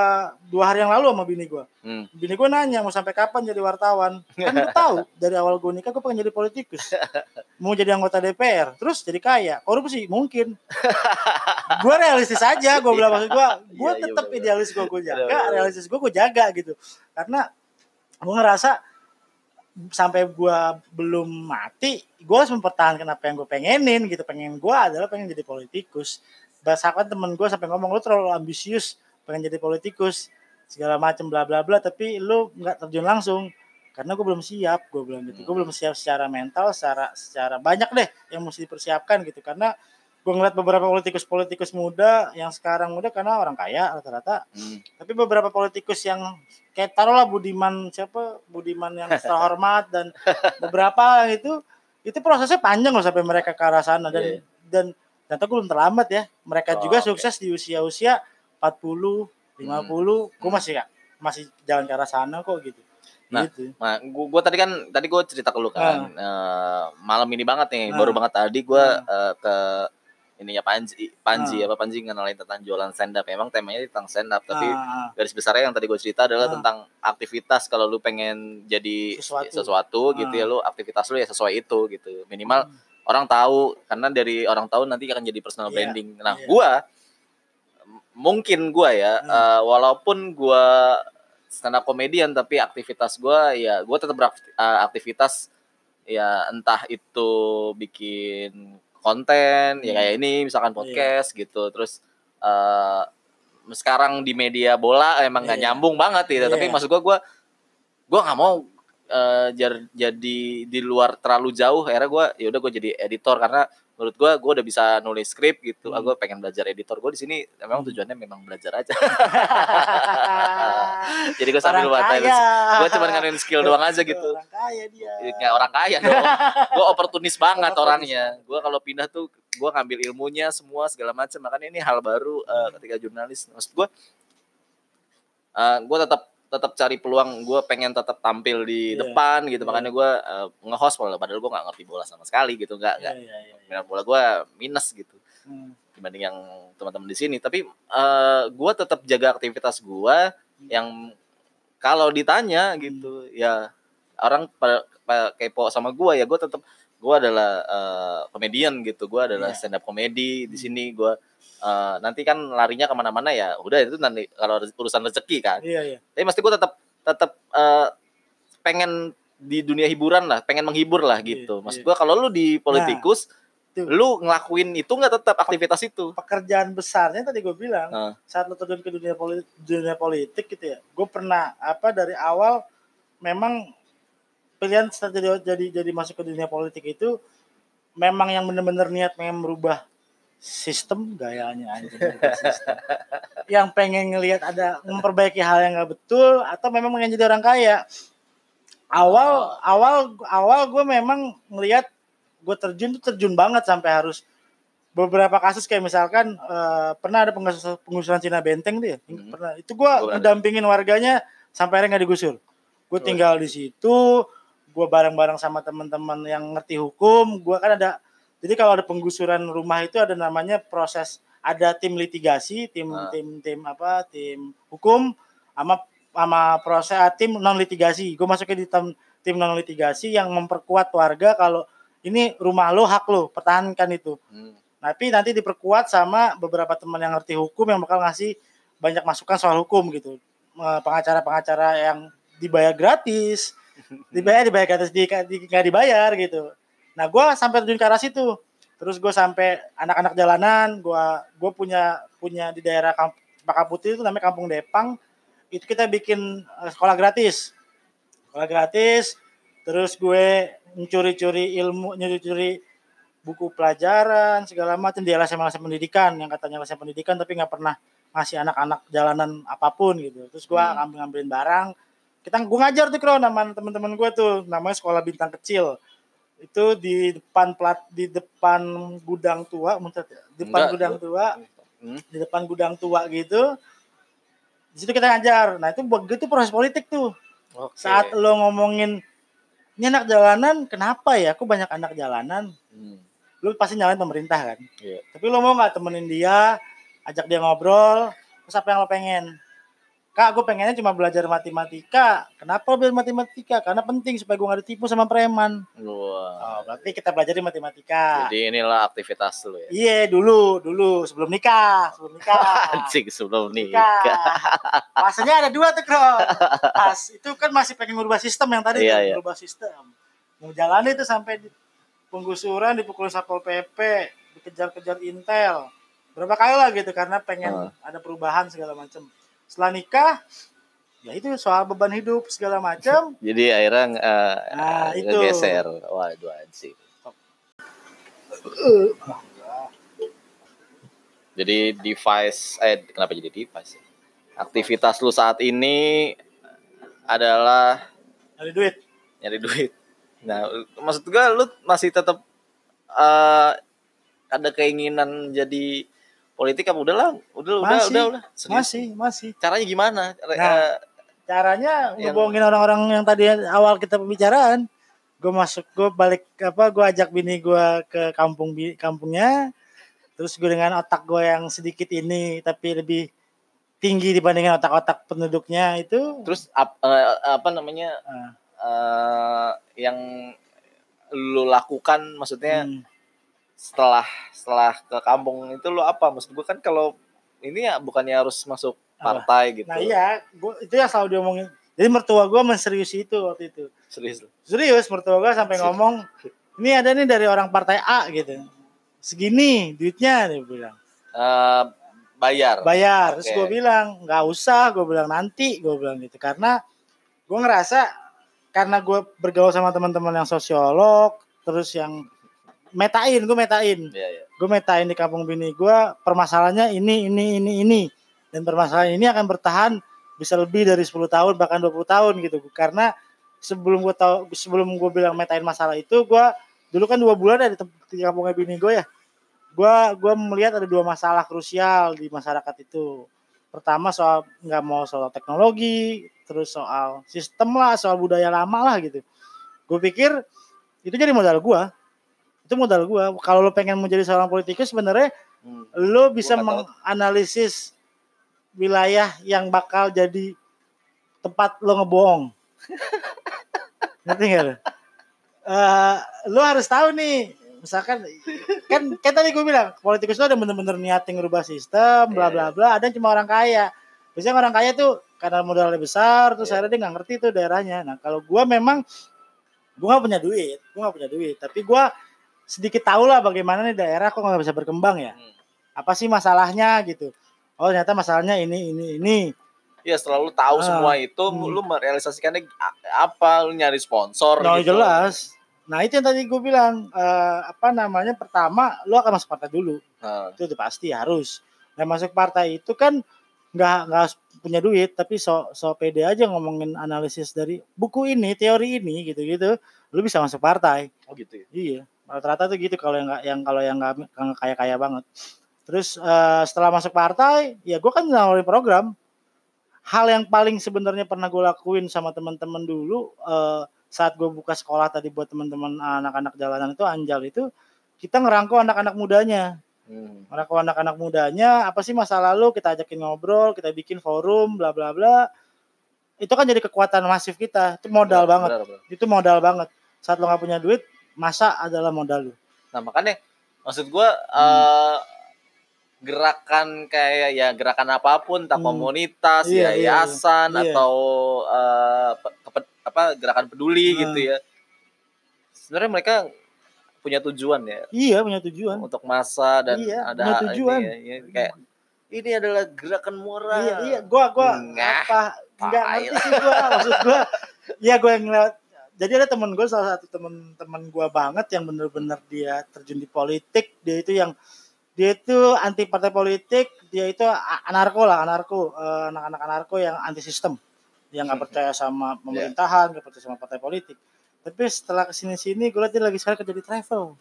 dua hari yang lalu sama bini gua. Hmm. bini gua nanya mau sampai kapan jadi wartawan? Kan gua tahu dari awal gua nikah gua pengen jadi politikus. Mau jadi anggota DPR terus jadi kaya. Korupsi mungkin. Gua realistis aja gua bilang maksud gua. Gua Iya, iya, tetap idealis gua gua jaga Bener. realistis gua gua jaga gitu. Karena gua ngerasa sampai gua belum mati gua harus mempertahankan apa yang gue pengenin gitu. Pengen gua adalah pengen jadi politikus. Bahkan temen gue sampai ngomong lu terlalu ambisius pengen jadi politikus segala macam bla bla bla tapi lu nggak terjun langsung. Karena gue belum siap gue bilang gitu. Gue belum siap secara mental secara secara banyak deh yang mesti dipersiapkan gitu. Karena gue ngeliat beberapa politikus politikus muda yang sekarang muda karena orang kaya rata-rata. Hmm. tapi beberapa politikus yang kayak taruhlah Budiman siapa? Budiman yang terhormat dan beberapa itu itu prosesnya panjang loh sampai mereka ke arah sana. Dan Iya. dan ternyata gue belum terlambat ya. Mereka Oh, juga oke. sukses di usia-usia 40 50 gue masih ya masih jalan ke arah sana kok gitu Nah, gitu. Nah, gua, gua tadi kan tadi gua cerita ke lu kan. eh, malam ini banget nih, Ah. baru banget tadi gua Ah. eh, ke ininya Panji, Panji apa Panji ngenalin tentang jualan stand up. Emang temanya tentang stand up, tapi garis besarnya yang tadi gue cerita adalah Ah. tentang aktivitas kalau lu pengen jadi Sesuatu. sesuatu, gitu ya lu aktivitas lu ya sesuai itu gitu. Minimal Hmm. orang tahu karena dari orang tahu nanti akan jadi personal Iya, branding. Nah, iya. gua mungkin gua ya Hmm. eh, walaupun gua stand up comedian tapi aktivitas gua ya gua tetap beraktivitas ya entah itu bikin konten ya Hmm. kayak ini misalkan Iya. podcast gitu terus eh sekarang di media bola emang nggak Iya. nyambung banget gitu tapi Iya. maksud gua gua gua nggak mau eh, jar- jadi di luar terlalu jauh akhirnya gua ya udah gua jadi editor karena menurut gua gua udah bisa nulis skrip gitu ah Hmm. gua pengen belajar editor gua di sini memang tujuannya memang belajar aja jadi gua sambil kaya. gua cuma ngadain skill doang aja gitu Orang kaya dia. kayak orang kaya dong. gue oportunis banget Oportunis orangnya. Gue kalau pindah tuh gue ngambil ilmunya semua segala macam. Makanya ini hal baru eh, ketika jurnalis. Maksud gue, eh gue tetap tetap cari peluang. Gue pengen tetap tampil di Iya. depan gitu. Iya. Makanya gue eh, nge-host bola. Padahal gue nggak ngerti bola sama sekali gitu. Nggak nggak. iya, iya, iya. Minat bola gue minus gitu Hmm. dibanding yang teman-teman di sini. Tapi eh gue tetap jaga aktivitas gue yang kalau ditanya gitu ya orang pada, pada kepo sama gue ya gue tetap gue adalah eh, komedian gitu gue adalah Iya. stand up komedi di sini gue eh, nanti kan larinya ke mana-mana ya udah itu nanti kalau urusan rezeki kan Iya, iya. tapi mesti gue tetap tetap eh, pengen di dunia hiburan lah pengen menghibur lah gitu Iya, maksud iya. gue kalau lu di politikus Tuh. lu ngelakuin itu nggak tetap aktivitas itu Pekerjaan besarnya tadi gue bilang, Nah. saat lo terjun ke dunia politik, dunia politik gitu ya, gue pernah apa dari awal memang pilihan setelah jadi jadi jadi masuk ke dunia politik itu memang yang benar-benar niat pengen merubah sistem gayanya anjing sistem. yang pengen ngelihat ada memperbaiki hal yang nggak betul atau memang pengen jadi orang kaya awal awal awal gue memang ngelihat gue terjun tuh terjun banget sampai harus beberapa kasus kayak misalkan eh, pernah ada penggusuran, penggusuran Cina Benteng tuh ya Hmm. pernah itu gue ngedampingin warganya sampai akhirnya nggak digusur gue Oh. tinggal di situ gue bareng-bareng sama teman-teman yang ngerti hukum gue kan ada jadi kalau ada penggusuran rumah itu ada namanya proses ada tim litigasi tim Ah. tim tim apa tim hukum sama sama proses ah, tim non litigasi gue masuknya di tim tim non litigasi yang memperkuat warga kalau ini rumah lo hak lo pertahankan itu Hmm. tapi nanti diperkuat sama beberapa teman yang ngerti hukum yang bakal ngasih banyak masukan soal hukum gitu pengacara-pengacara yang dibayar gratis dibayar dibayar gratis di, di nggak dibayar gitu nah gue sampai terjun ke arah situ. Terus gue sampai anak-anak jalanan gue gue punya punya di daerah Kamp Cempaka Putih itu namanya Kampung Depang. Itu kita bikin eh, sekolah gratis. Sekolah gratis terus gue mencuri-curi ilmu nyuri-curi buku pelajaran segala macam di LSM LSM pendidikan yang katanya LSM pendidikan tapi nggak pernah ngasih anak-anak jalanan apa pun gitu. Terus gue Hmm. ngambil ngambilin barang. Kita gue ngajar tuh kro nama teman-teman gue tuh. Namanya sekolah bintang kecil itu di depan plat di depan gudang tua muncul ya? di depan Enggak, gudang tua Hmm. di depan gudang tua gitu di situ kita ngajar nah itu begitu proses politik tuh Oke. saat lo ngomongin ini anak jalanan kenapa ya aku banyak anak jalanan Hmm. lu pasti nyalain pemerintah kan Iya. tapi lo mau nggak temenin dia ajak dia ngobrol terus apa yang lo pengen kak gue pengennya cuma belajar matematika. Kenapa belajar matematika? Karena penting supaya gue nggak ditipu sama preman. Wah. oh, berarti kita belajar di matematika. Jadi inilah aktivitas lu ya. iya dulu dulu. Sebelum nikah sebelum nikah. Anjing sebelum nikah. nikah. Ada dua tuh Kro. Pas itu kan masih pengen merubah sistem yang tadi Iya, tuh, iya. merubah sistem. Mau jalan itu sampai di penggusuran dipukul satpol pp dikejar-kejar intel. Berapa kali lah gitu karena pengen Ah. ada perubahan segala macam setelah nikah ya itu soal beban hidup segala macam Jadi akhirnya eh, Nah, itu. ngegeser. Waduh anjing. Jadi device eh kenapa jadi device? ya? Aktivitas lu saat ini adalah dari duit nyari duit. Nah, maksud gua lu masih tetap eh ada keinginan jadi politik apa udahlah, udah udah Masih, udah udah. Serius. masih masih Caranya gimana? Nah, eh, caranya Yang- ngebohongin orang-orang yang tadi awal kita pembicaraan gue masuk gue balik apa gue ajak bini gue ke kampung kampungnya terus gue dengan otak gue yang sedikit ini tapi lebih tinggi dibandingin otak-otak penduduknya itu Terus ap- eh, apa namanya Ah. eh, yang lu lakukan maksudnya hmm, setelah setelah ke kampung itu lu apa? Maksud gua kan kalau ini ya bukannya harus masuk Apa? partai gitu. Nah iya. Gua, itu yang selalu diomongin. Jadi mertua gue menseriusi itu waktu itu. Serius serius mertua gue sampai ngomong ini ada nih dari orang partai A gitu. Segini duitnya dia bilang. Eh, bayar? Bayar. Terus Oke. gue bilang nggak usah gue bilang nanti gue bilang gitu. Karena gue ngerasa karena gue bergaul sama teman-teman yang sosiolog terus yang metain gue metain. Iya, iya. gue metain di kampung bini gue permasalahannya ini ini ini ini. Dan permasalahan ini akan bertahan bisa lebih dari 10 tahun bahkan 20 tahun gitu. Karena sebelum gue tahu sebelum gue bilang metain masalah itu gue dulu kan dua bulan ada di, kampungnya bini gue ya. Gue gua melihat ada dua masalah krusial di masyarakat itu. Pertama soal nggak mau soal teknologi terus soal sistem lah soal budaya lama lah gitu. Gue pikir itu jadi modal gue itu modal gue kalau lo pengen menjadi seorang politikus sebenarnya Hmm. lo bisa menganalisis wilayah yang bakal jadi tempat lo ngebohong. Ngerti gak lo? Eh, lo harus tahu nih, misalkan kan kan tadi gue bilang politikus itu ada bener-bener niatin ngerubah sistem, bla bla bla. Ada yang cuma orang kaya. Biasanya orang kaya tuh karena modalnya besar, terus Iya. akhirnya dia nggak ngerti tuh daerahnya. Nah kalau gue memang gue nggak punya duit, gue nggak punya duit, tapi gue sedikit tahu lah bagaimana nih daerah kok nggak bisa berkembang ya Hmm. apa sih masalahnya gitu oh ternyata masalahnya ini ini ini Iya, setelah lu tahu Ah. semua itu, Hmm. lu merealisasikannya apa? Lu nyari sponsor nah gitu. jelas nah itu yang tadi gue bilang eh, apa namanya pertama lu akan masuk partai dulu Nah, itu udah pasti harus dan masuk partai itu kan nggak nggak punya duit tapi so so pede aja ngomongin analisis dari buku ini teori ini gitu gitu lu bisa masuk partai oh gitu ya. Iya, rata-rata tuh gitu kalau yang nggak yang kalau yang nggak nggak kaya-kaya banget. Terus eh, setelah masuk partai, ya gue kan nawarin program. Hal yang paling sebenarnya pernah gue lakuin sama teman-teman dulu eh, saat gue buka sekolah tadi buat teman-teman anak-anak jalanan itu Anjal itu kita ngerangkul anak-anak mudanya. Hmm. Ngerangkul anak-anak mudanya, apa sih masa lalu kita ajakin ngobrol, kita bikin forum, bla bla bla. Itu kan jadi kekuatan masif kita. Itu modal Benar, banget. benar, benar. Itu modal banget. Saat lo nggak punya duit, masa adalah modal lu. Nah, makanya maksud gua Hmm. eh, gerakan kayak ya gerakan apa pun, entah Hmm. komunitas, Iya, iya, yayasan iya. atau eh, pe- kepe- apa gerakan peduli Hmm. gitu ya. Sebenarnya mereka punya tujuan ya Iya punya tujuan. untuk masa dan Iya, ada punya tujuan. ini ya, ya, kayak ini adalah gerakan moral. Iya, iya, gua gua Ngah, apa nggak ngerti sih gua maksud gua. Iya gua yang lewat. Jadi ada temen gue salah satu temen-temen gua banget yang bener-bener dia terjun di politik. Dia itu yang dia itu anti partai politik. Dia itu anarko lah, anarko, Eh, anak-anak anarko yang anti sistem, yang nggak Hmm. percaya sama pemerintahan, nggak percaya sama partai politik. Tapi setelah ke sini-sini gue lihat dia lagi sekarang kerja di travel.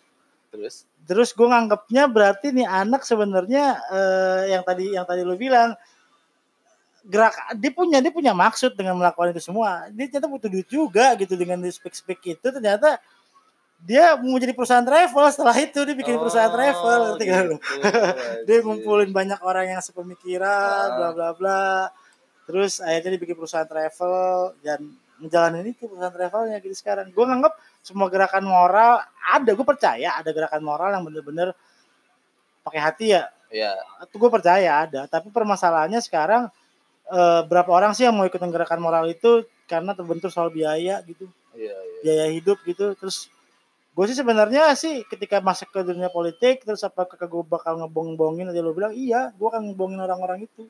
Terus terus gue nganggapnya berarti nih anak sebenarnya eh, yang tadi yang tadi lu bilang gerak dia punya dia punya maksud dengan melakukan itu semua. Dia ternyata butuh duit juga gitu dengan di speak speak itu ternyata dia mau jadi perusahaan travel setelah itu dia bikin perusahaan travel nggak lu? dia ngumpulin banyak orang yang sepemikiran Ah. bla bla bla. Terus akhirnya dia bikin perusahaan travel dan ngejalanin itu perusahaan travelnya gitu sekarang. Gue nganggap semua gerakan moral ada gue percaya ada gerakan moral yang bener-bener pakai hati ya. Ya itu gue percaya ada tapi permasalahannya sekarang eh, berapa orang sih yang mau ikutin gerakan moral itu karena terbentur soal biaya gitu. Iya iya. biaya hidup gitu. Terus gue sih sebenarnya sih ketika masuk ke dunia politik terus apakah gue bakal ngebohong-bohongin aja lo bilang iya gue akan ngebohongin orang-orang itu.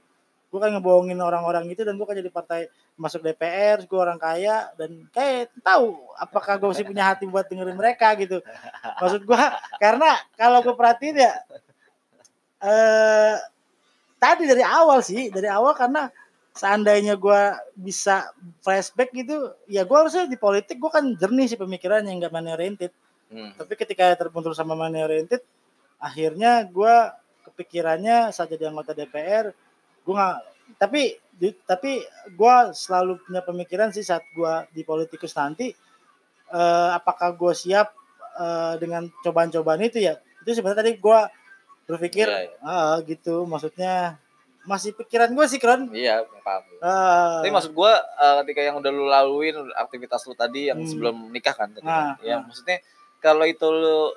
Gue kan ngebohongin orang-orang itu dan gue kan jadi partai masuk DPR gue orang kaya dan kayak tahu apakah gue masih punya hati buat dengerin mereka gitu. Maksud gue karena kalau gue perhatiin ya eh tadi dari awal sih dari awal karena seandainya gue bisa flashback gitu ya gue harusnya di politik gue kan jernih sih pemikirannya nggak money oriented Hmm. tapi ketika terbentur sama money oriented akhirnya gue kepikirannya saat jadi anggota DPR gue nggak tapi di, tapi gue selalu punya pemikiran sih saat gue di politikus nanti eh, apakah gue siap eh, dengan cobaan-cobaan itu ya itu sebenarnya tadi gue berpikir Iya, iya. ah, gitu maksudnya masih pikiran gue sih Kron Iya, paham. Ah, Tapi maksud gua eh, ketika yang udah lu laluin aktivitas lu tadi yang Hmm. sebelum nikah kan tadi Ah, kan? Ya, ah. maksudnya kalau itu lu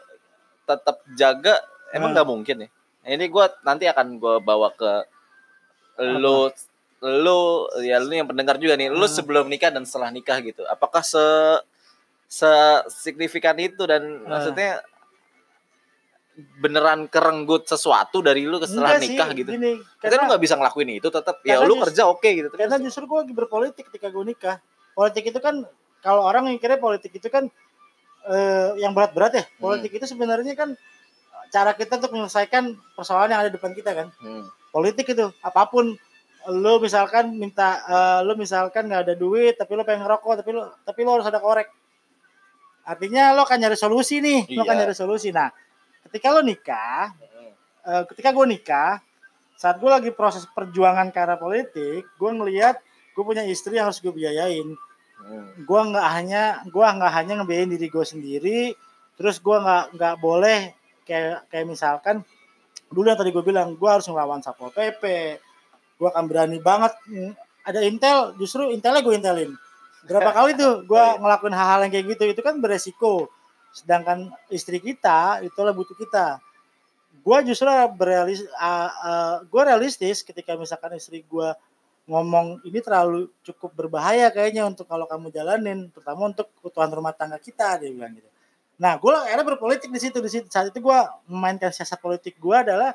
tetap jaga emang Ah. nggak mungkin ya. Nah, ini gua nanti akan gua bawa ke lu lu ya lu yang pendengar juga nih, lu Ah. sebelum nikah dan setelah nikah gitu. Apakah se se signifikan itu dan Ah. maksudnya beneran kerenggut sesuatu dari lu setelah enggak sih, nikah gitu. gini, Karena lu nggak bisa ngelakuin itu tetap ya lu just- kerja oke gitu. Tapi karena justru gue lagi berpolitik ketika gue nikah politik itu kan kalau orang mikirnya politik itu kan eh, yang berat-berat ya Hmm. politik itu sebenarnya kan cara kita untuk menyelesaikan persoalan yang ada di depan kita kan Hmm. politik itu apa pun lo misalkan minta eh, lo misalkan nggak ada duit tapi lo pengen ngerokok tapi lo tapi lo harus ada korek artinya lo akan nyari solusi nih lo akan Iya. nyari solusi nah ketika lo nikah eh, ketika gue nikah saat gue lagi proses perjuangan ke arah politik gue ngelihat gue punya istri yang harus gue biayain Hmm. gue nggak hanya gue nggak hanya ngebiayain diri gue sendiri terus gue nggak nggak boleh kayak kayak misalkan dulu yang tadi gue bilang gue harus ngelawan satpol pp gue akan berani banget mm, ada intel justru intelnya gue intelin berapa kali tuh gue iya. ngelakuin hal-hal yang kayak gitu itu kan beresiko sedangkan istri kita itulah butuh kita. Gue justru berealis gue realistis ketika misalkan istri gue ngomong ini terlalu cukup berbahaya kayaknya untuk kalau kamu jalanin terutama untuk kebutuhan rumah tangga kita dia bilang gitu. Nah gue akhirnya berpolitik di situ di situ. Saat itu gue memainkan siasat politik gue adalah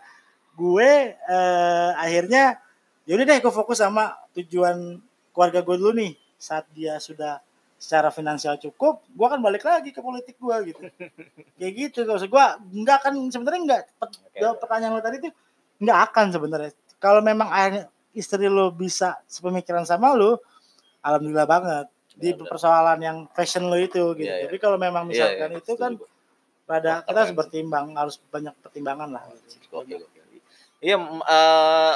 gue eh, akhirnya yaudah deh gue fokus sama tujuan keluarga gue dulu nih saat dia sudah secara finansial cukup gue akan balik lagi ke politik gue gitu. Kayak gitu kalau gue nggak akan sebenarnya nggak jawab pertanyaan lo tadi tuh nggak akan sebenarnya. Kalau memang akhirnya istri lo bisa sepemikiran sama lo alhamdulillah banget. Di benar. persoalan yang fashion lo itu gitu. Iya, iya. tapi kalau memang Iya, misalkan iya, itu kan rada kita harus bertimbang harus banyak pertimbangan lah. Gitu. Oke, oke. Iya, eh,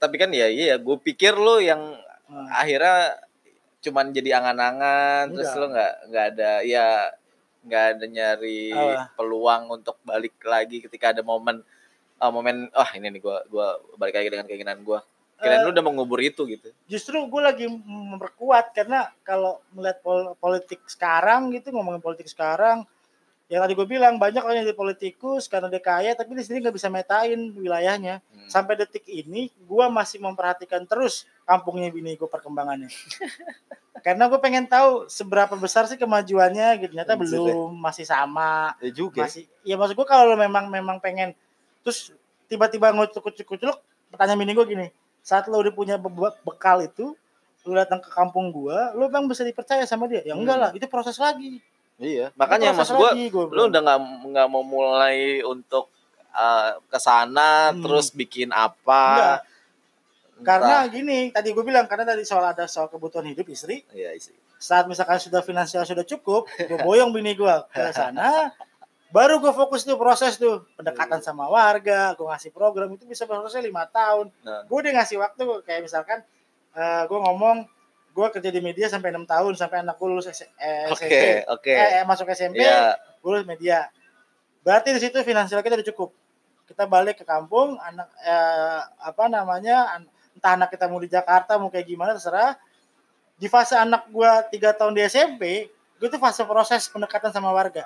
tapi kan ya iya, gue pikir lu yang Nah, akhirnya cuman jadi angan-angan, terus lu nggak nggak ada ya nggak ada nyari Apa? peluang untuk balik lagi ketika ada momen ah, momen ah ini nih gua gua balik lagi dengan keinginan gua. Kirain Eh, lu udah mengubur itu gitu. justru gue lagi memperkuat karena kalau melihat pol- politik sekarang gitu ngomongin politik sekarang yang tadi gue bilang banyak orang yang jadi politikus karena dia kaya tapi di sini nggak bisa metain wilayahnya Hmm. sampai detik ini gue masih memperhatikan terus kampungnya bini gue perkembangannya karena gue pengen tahu seberapa besar sih kemajuannya gitu ternyata Anjir, belum masih sama Ya juga. masih ya maksud gue kalau lo memang memang pengen terus tiba-tiba ngucuk-ngucuk pertanyaan bini gue gini saat lo udah punya be- bekal itu lo datang ke kampung gua lo bang bisa dipercaya sama dia ya enggak Hmm. lah itu proses lagi Iya, makanya mas gua lagi, gua lu bilang. udah nggak nggak mau mulai untuk uh, ke sana Hmm. terus bikin apa Enggak. Karena gini tadi gue bilang karena tadi soal ada soal kebutuhan hidup istri Iya, isi. saat misalkan sudah finansial sudah cukup gue boyong bini gue ke sana baru gue fokus tuh proses tuh pendekatan sama warga gue ngasih program itu bisa prosesnya lima tahun. Nah. gue udah ngasih waktu kayak misalkan eh gue ngomong gue kerja di media sampai enam tahun sampai anak gue lulus S- eh, SMP oke eh, eh, masuk SMP Iya, gue lulus media. Berarti di situ finansial kita udah cukup. Kita balik ke kampung anak eh, apa namanya an- entah anak kita mau di Jakarta mau kayak gimana terserah di fase anak gue tiga tahun di SMP gue tuh fase proses pendekatan sama warga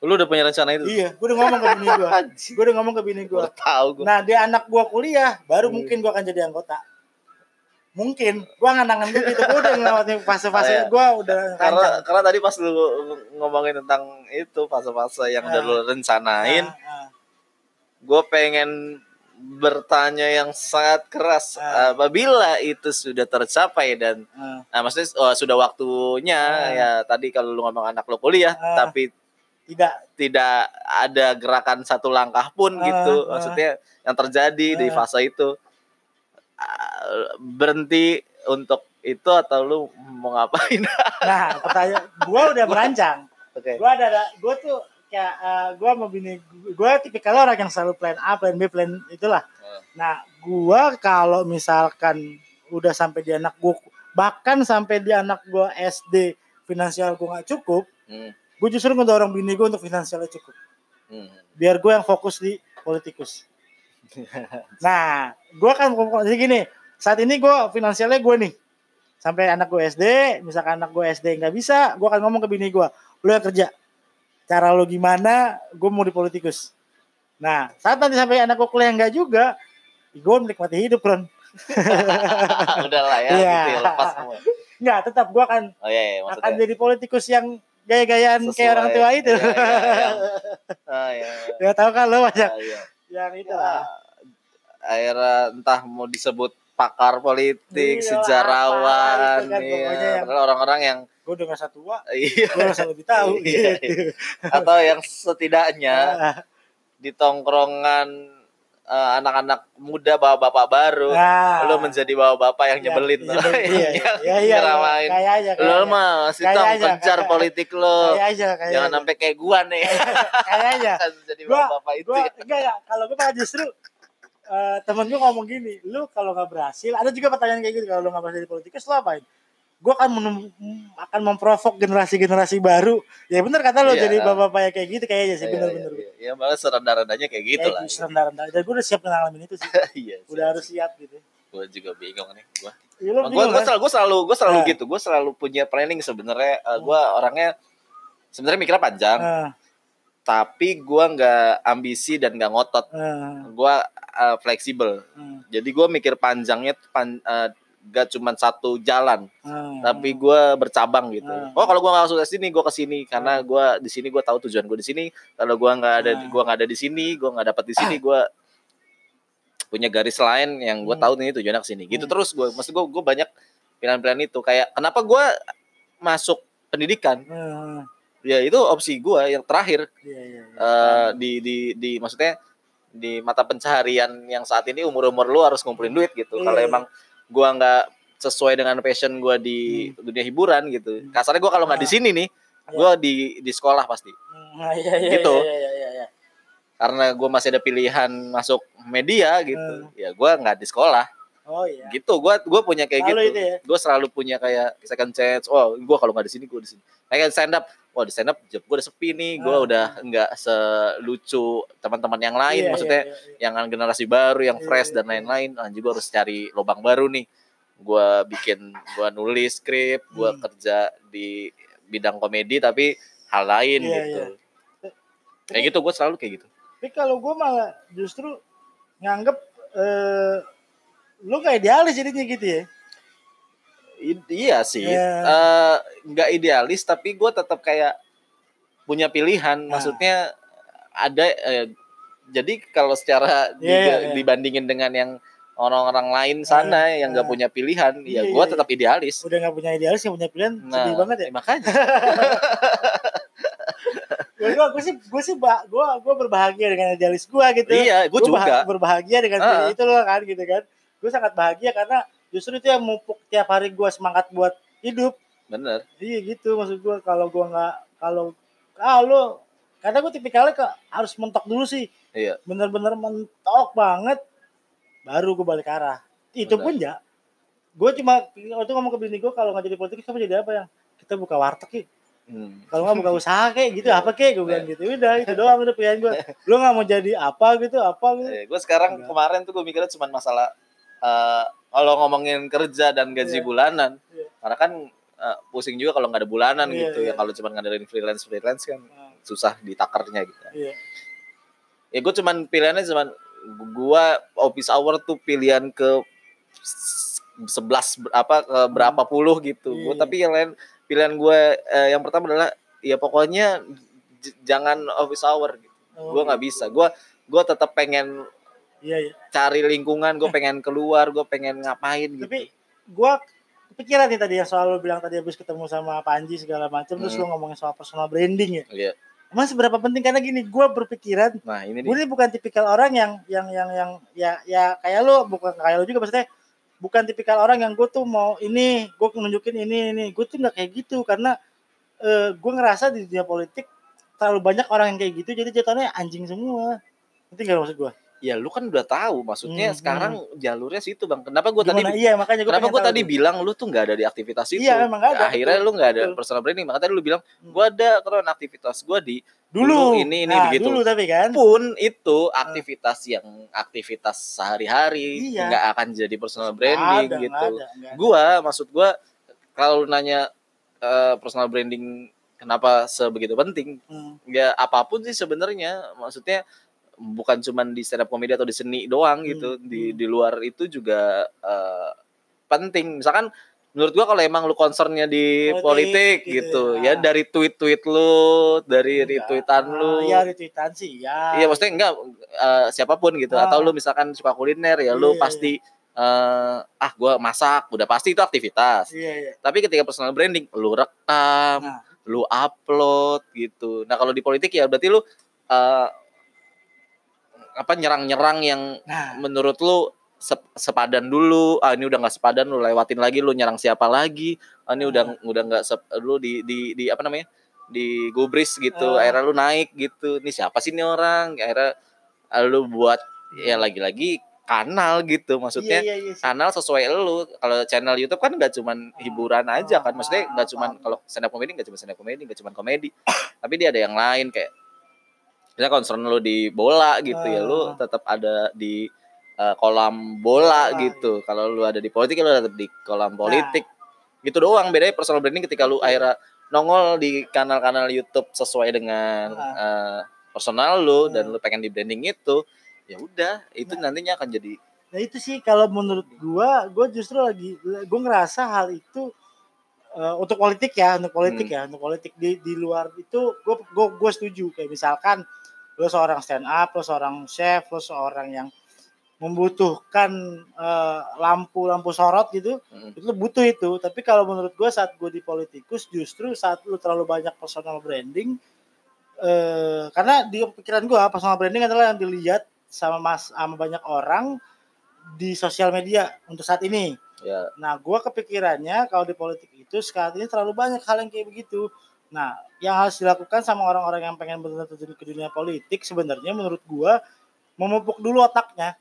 lu udah punya rencana itu iya gue udah ngomong ke bini gue gue udah ngomong ke bini gue gua tahu gua nah dia anak gue kuliah baru Hmm. mungkin gue akan jadi anggota mungkin gue nganangan begitu gue udah ngelewatin Oh, fase-fase iya. gue udah karena rancang. karena tadi pas lu ngomongin tentang itu fase-fase yang udah Ah. lu rencanain Nah, nah. gue pengen bertanya yang sangat keras Ah. apabila itu sudah tercapai dan nah. nah maksudnya oh, sudah waktunya Ah. ya tadi kalau lu ngomong anak lu kuliah Ah. tapi tidak tidak ada gerakan satu langkah pun Ah, gitu maksudnya yang terjadi di Ah. fase itu berhenti untuk itu atau lu mau ngapain Nah, pertanyaan gua udah merancang. oke Gua ada, ada gua tuh kayak eh, gua mau bini gua tipikal orang yang selalu plan A, plan B, plan itulah. Hmm. Nah, gua kalau misalkan udah sampai di anak gua bahkan sampai di anak gua SD finansial gua nggak cukup Hmm. gue justru ngedorong bini gue untuk finansialnya cukup Hmm. biar gue yang fokus di politikus nah gue kan jadi gini saat ini gue finansialnya gue nih sampai anak gue SD misalkan anak gue SD nggak bisa gue akan ngomong ke bini gue lu yang kerja cara lo gimana gue mau di politikus nah saat nanti sampai anak gue kuliah nggak juga gue menikmati hidup Ron Udah lah ya, Iya. gitu ya, lepas semua. nggak tetap gue akan Oh iya, iya akan jadi politikus yang gaya-gayaan kayak orang tua itu Iya, iya, iya. Ah, iya. ya tahu kan lo banyak Ah, iya. yang itu Ya, lah akhirnya entah mau disebut pakar politik, Iya, sejarawan, apa, itu kan iya. yang- orang-orang yang gue udah nggak tua iya, gue rasa lebih tahu Iya, gitu. atau yang setidaknya di tongkrongan eh, anak-anak muda bawa bapak baru, nah, lo menjadi bawa bapak yang ya, nyebelin, nyebelin, iya, yang iya, iya, nyeramain. kayaknya Lo mah tong aja, kejar kayak- politik lo, aja jangan sampai kayak gua nih, kayaknya kan jadi gua bawa bapak itu. gua enggak ya. Kalau gue malah justru eh, temen gue ngomong gini lu kalau nggak berhasil ada juga pertanyaan kayak gitu kalau lu nggak berhasil di politikus lu apain gue akan menem- akan memprovok generasi-generasi baru ya bener kata lo Iya. jadi bapak-bapak kayak gitu kayaknya sih Iya, bener-bener iya, iya. Ya malah serendah-rendahnya kayak gitu lah. kayak rendah-rendah dan gue udah siap ngalamin itu sih Iya. udah harus siap gitu Gue juga bingung nih. Gue ya, gue selalu gue selalu gue selalu Nah. gitu. Gue selalu punya planning sebenarnya. Eh, gue orangnya sebenarnya mikirnya panjang, Ah, tapi gue nggak ambisi dan nggak ngotot. ah, Gue eh, fleksibel. ah, Jadi gue mikir panjangnya pan, eh, gak cuma satu jalan, ah, tapi gue bercabang gitu. Ah. Oh kalau gue nggak masuk ke sini, gue ke sini karena gue di sini gue tahu tujuan gue di sini. Kalau gue nggak ada, Ah. gue nggak ada di sini, gue nggak dapat di sini, gue punya garis lain yang gue Hmm. tahu nih tujuannya ke sini. Gitu Hmm. terus gue, maksud gue, gue banyak pilihan-pilihan itu. Kayak kenapa gue masuk pendidikan? ah, Ya itu opsi gue yang terakhir iya, iya, iya. eh, di di di maksudnya di mata pencaharian yang saat ini umur umur lu harus ngumpulin duit gitu. Kalau iya. emang gua nggak sesuai dengan passion gua di dunia hiburan gitu. Hmm. Kasarnya gua kalau nggak di Ah. sini nih, gua di di sekolah pasti. Hmm, ah, iya, iya, gitu. iya, iya, iya, iya. Karena gua masih ada pilihan masuk media gitu. Ya gua nggak di sekolah. Oh iya Gitu. Gua gua punya kayak Selalu gitu. itu ya? Gua selalu punya kayak second chance. Oh, gua kalau nggak di sini gua di sini. Kayak stand up. Wah, di stand up job gua udah sepi nih. Gua Ah. udah nggak selucu teman-teman yang lain. Iya, Maksudnya iya, iya, iya. yang generasi baru, yang Iya, fresh iya, dan lain-lain. Anjir gue harus cari lubang baru nih. Gue bikin, gue nulis skrip, gue Hmm. kerja di bidang komedi tapi hal lain Iya, gitu. iya. Kayak gitu gue selalu kayak gitu. Tapi kalau gue malah justru nganggep eh, lu kayak idealis jadinya gitu ya. I- iya sih, Iya. Eh, nggak idealis tapi gue tetap kayak punya pilihan. Nah. Maksudnya ada, eh, jadi kalau secara Iya, di- iya, iya. dibandingin dengan yang orang-orang lain sana yang nggak nah. punya pilihan, ya Iya, gue iya, tetap idealis. Udah nggak punya idealis, nggak punya pilihan, Nah, sedih banget ya. makanya. gue gue sih gue sih gue gue berbahagia dengan idealis gue gitu. Iya, gue juga. bah- berbahagia dengan Ah. itu loh kan gitu kan. Gue sangat bahagia karena justru itu yang mupuk tiap hari gue semangat buat hidup. Bener. Iya gitu maksud gue kalau gue nggak kalau kalau karena gue tipikalnya ke harus mentok dulu sih. Iya. Bener-bener mentok banget baru gue balik arah. Itu Benar. pun ya. Gue cuma waktu ngomong ke bini gue kalau nggak jadi politik kita jadi apa yang kita buka warteg ya. Hmm. Kalau nggak buka usaha kayak gitu apa kayak gue bilang gitu. Udah itu doang udah pilihan gue. Lu nggak mau jadi apa gitu apa gitu. Eh, gue sekarang Enggak. kemarin tuh gue mikirnya cuma masalah eh, kalau ngomongin kerja dan gaji Iya. bulanan, Iya. karena kan eh, pusing juga kalau nggak ada bulanan Iya, gitu iya. ya kalau cuma ngadain freelance freelance kan Nah, susah ditakernya gitu. Iya. Ya gue cuman pilihannya cuman gue office hour tuh pilihan ke 11 apa ke berapa puluh gitu. Gua, Iya. tapi yang lain pilihan gue eh, yang pertama adalah ya pokoknya jangan office hour gitu. Oh, Gue nggak bisa. Gue gue tetap pengen Iya iya. cari lingkungan, gue pengen keluar, gue pengen ngapain gitu. Tapi gue kepikiran nih tadi yang soal lu bilang tadi habis ketemu sama Panji segala macam terus Hmm. lu ngomongin soal personal branding ya. Iya. Emang seberapa penting karena gini gue berpikiran Nah ini gue ini bukan tipikal orang yang yang yang yang ya ya kayak lu bukan kayak lu juga maksudnya bukan tipikal orang yang gue tuh mau ini gue nunjukin ini ini gue tuh nggak kayak gitu karena eh, gue ngerasa di dunia politik terlalu banyak orang yang kayak gitu jadi jatuhnya anjing semua ngerti gak maksud gue ya lu kan udah tahu maksudnya Hmm, sekarang jalurnya situ bang kenapa gue tadi? Iya makanya gue kenapa gue tadi bilang lu tuh nggak ada di aktivitas itu Iya, emang ada, akhirnya betul, lu nggak ada betul. personal branding makanya tadi lu bilang Hmm. gue ada karena aktivitas gue di dulu dulu ini, ini, nah, begitu. dulu tapi kan pun itu aktivitas yang aktivitas sehari-hari Iya. nggak akan jadi personal branding ada, gitu ada, ada. gua maksud gua kalau lu nanya eh, personal branding kenapa sebegitu penting Hmm. ya apa pun sih sebenarnya maksudnya bukan cuman di stand up comedy atau di seni doang gitu Hmm, di hmm. di luar itu juga eh, penting misalkan menurut gua kalau emang lu concernnya di Politik, politik, gitu gitu, ya. ya dari tweet-tweet lu dari Enggak. retweetan lu Iya retweetan sih ya. Iya maksudnya enggak eh, siapa pun gitu Ah. atau lu misalkan suka kuliner ya lu Iya, pasti eh, ah gua masak udah pasti itu aktivitas. Iya iya. Tapi ketika personal branding lu rekam, Nah. lu upload gitu. Nah kalau di politik ya berarti lu eh, apa nyerang-nyerang yang Nah, menurut lu sep- sepadan dulu. Ah ini udah nggak sepadan lu lewatin lagi lu nyerang siapa lagi? Ah ini udah udah nggak sep- lu di di di apa namanya? Di gubris gitu. Ah. akhirnya lu naik gitu. Ini siapa sih ini orang? Akhirnya ah, lu buat ya lagi-lagi kanal gitu maksudnya. Iya, iya, iya, sih. kanal sesuai lu. Kalau channel YouTube kan nggak cuman hiburan aja kan. Maksudnya nggak Ah, cuman kalau stand up comedy nggak cuma stand up comedy nggak cuman komedi. Tapi dia ada yang lain kayak misalnya concern lu di bola gitu ya lu Ah. tetap ada di eh, kolam bola Bola, gitu kalau lu ada di politik ya lu tetap di kolam Nah. politik gitu doang bedanya personal branding ketika lu akhirnya nongol di kanal-kanal YouTube sesuai dengan eh, personal lu dan Ah. lu pengen di branding itu ya udah itu nantinya akan jadi Nah itu sih kalau menurut gua, gua justru lagi gua ngerasa hal itu eh, untuk politik ya, untuk politik Hmm. ya, untuk politik di di luar itu gua gua gua setuju kayak misalkan lo seorang stand up, lo seorang chef, lo seorang yang membutuhkan eh, lampu-lampu sorot gitu, mm, itu lo butuh itu. Tapi kalau menurut gua saat gua di politikus justru saat lu terlalu banyak personal branding eh karena di pikiran gua personal branding adalah yang dilihat sama mas sama banyak orang di sosial media untuk saat ini. ya Nah, gua kepikirannya kalau di politik itu saat ini terlalu banyak hal yang kayak begitu. Nah, yang harus dilakukan sama orang-orang yang pengen benar terjun ke dunia politik sebenarnya menurut gua memupuk dulu otaknya.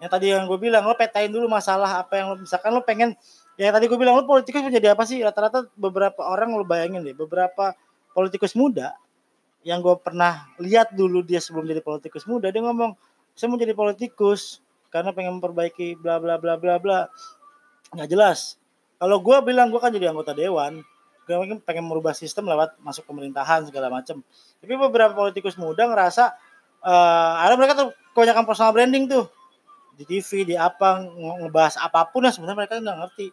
Yang tadi yang gue bilang lo petain dulu masalah apa yang lo misalkan lo pengen ya tadi gue bilang lo politikus menjadi apa sih? Rata-rata beberapa orang lo bayangin deh beberapa politikus muda yang gue pernah lihat dulu dia sebelum jadi politikus muda dia ngomong saya mau jadi politikus karena pengen memperbaiki bla bla bla bla bla. Nggak jelas. Kalau gue bilang gue kan jadi anggota dewan gue pengen, merubah sistem lewat masuk pemerintahan segala macam tapi beberapa politikus muda ngerasa eh ada mereka tuh kebanyakan personal branding tuh. Di TV di apa nge- ngebahas apa pun yang sebenarnya mereka nggak ngerti.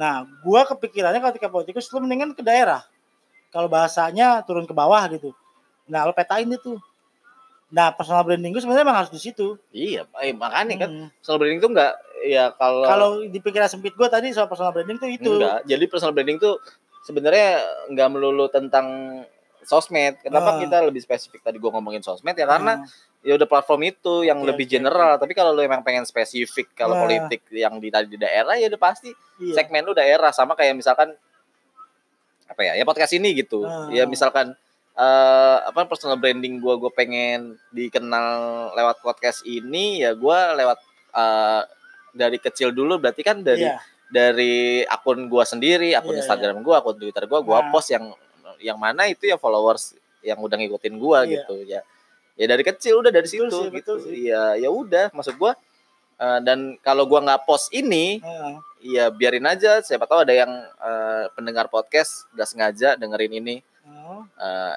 Nah gue kepikirannya ketika politikus lu mendingan ke daerah. Kalau bahasanya turun ke bawah gitu. Nah lo petain itu nah personal branding gue sebenarnya emang harus di situ iya eh, makanya kan Hmm. personal branding tuh enggak ya kalau kalau di pikiran sempit gue tadi soal personal branding tuh itu enggak jadi personal branding tuh sebenarnya enggak melulu tentang sosmed kenapa Ah. kita lebih spesifik tadi gua ngomongin sosmed ya karena Hmm. ya udah platform itu yang Oke, lebih oke, general tapi kalau lu emang pengen spesifik kalau Nah. politik yang di tadi di daerah ya udah pasti iya. segmen lu daerah sama kayak misalkan apa ya ya podcast ini gitu Ah. ya misalkan eh apa personal branding gua gue pengen dikenal lewat podcast ini ya gua lewat eh, dari kecil dulu berarti kan dari Iya. dari akun gua sendiri akun Iya, Instagram gua akun Twitter gua gua Nah. post yang yang mana itu ya followers yang udah ngikutin gua Iya. gitu ya ya dari kecil udah dari Betul situ sih, gitu sih. ya ya udah maksud gua eh, dan kalau gua nggak post ini Heeh. ya biarin aja siapa tahu ada yang eh, pendengar podcast nggak sengaja dengerin ini Heeh.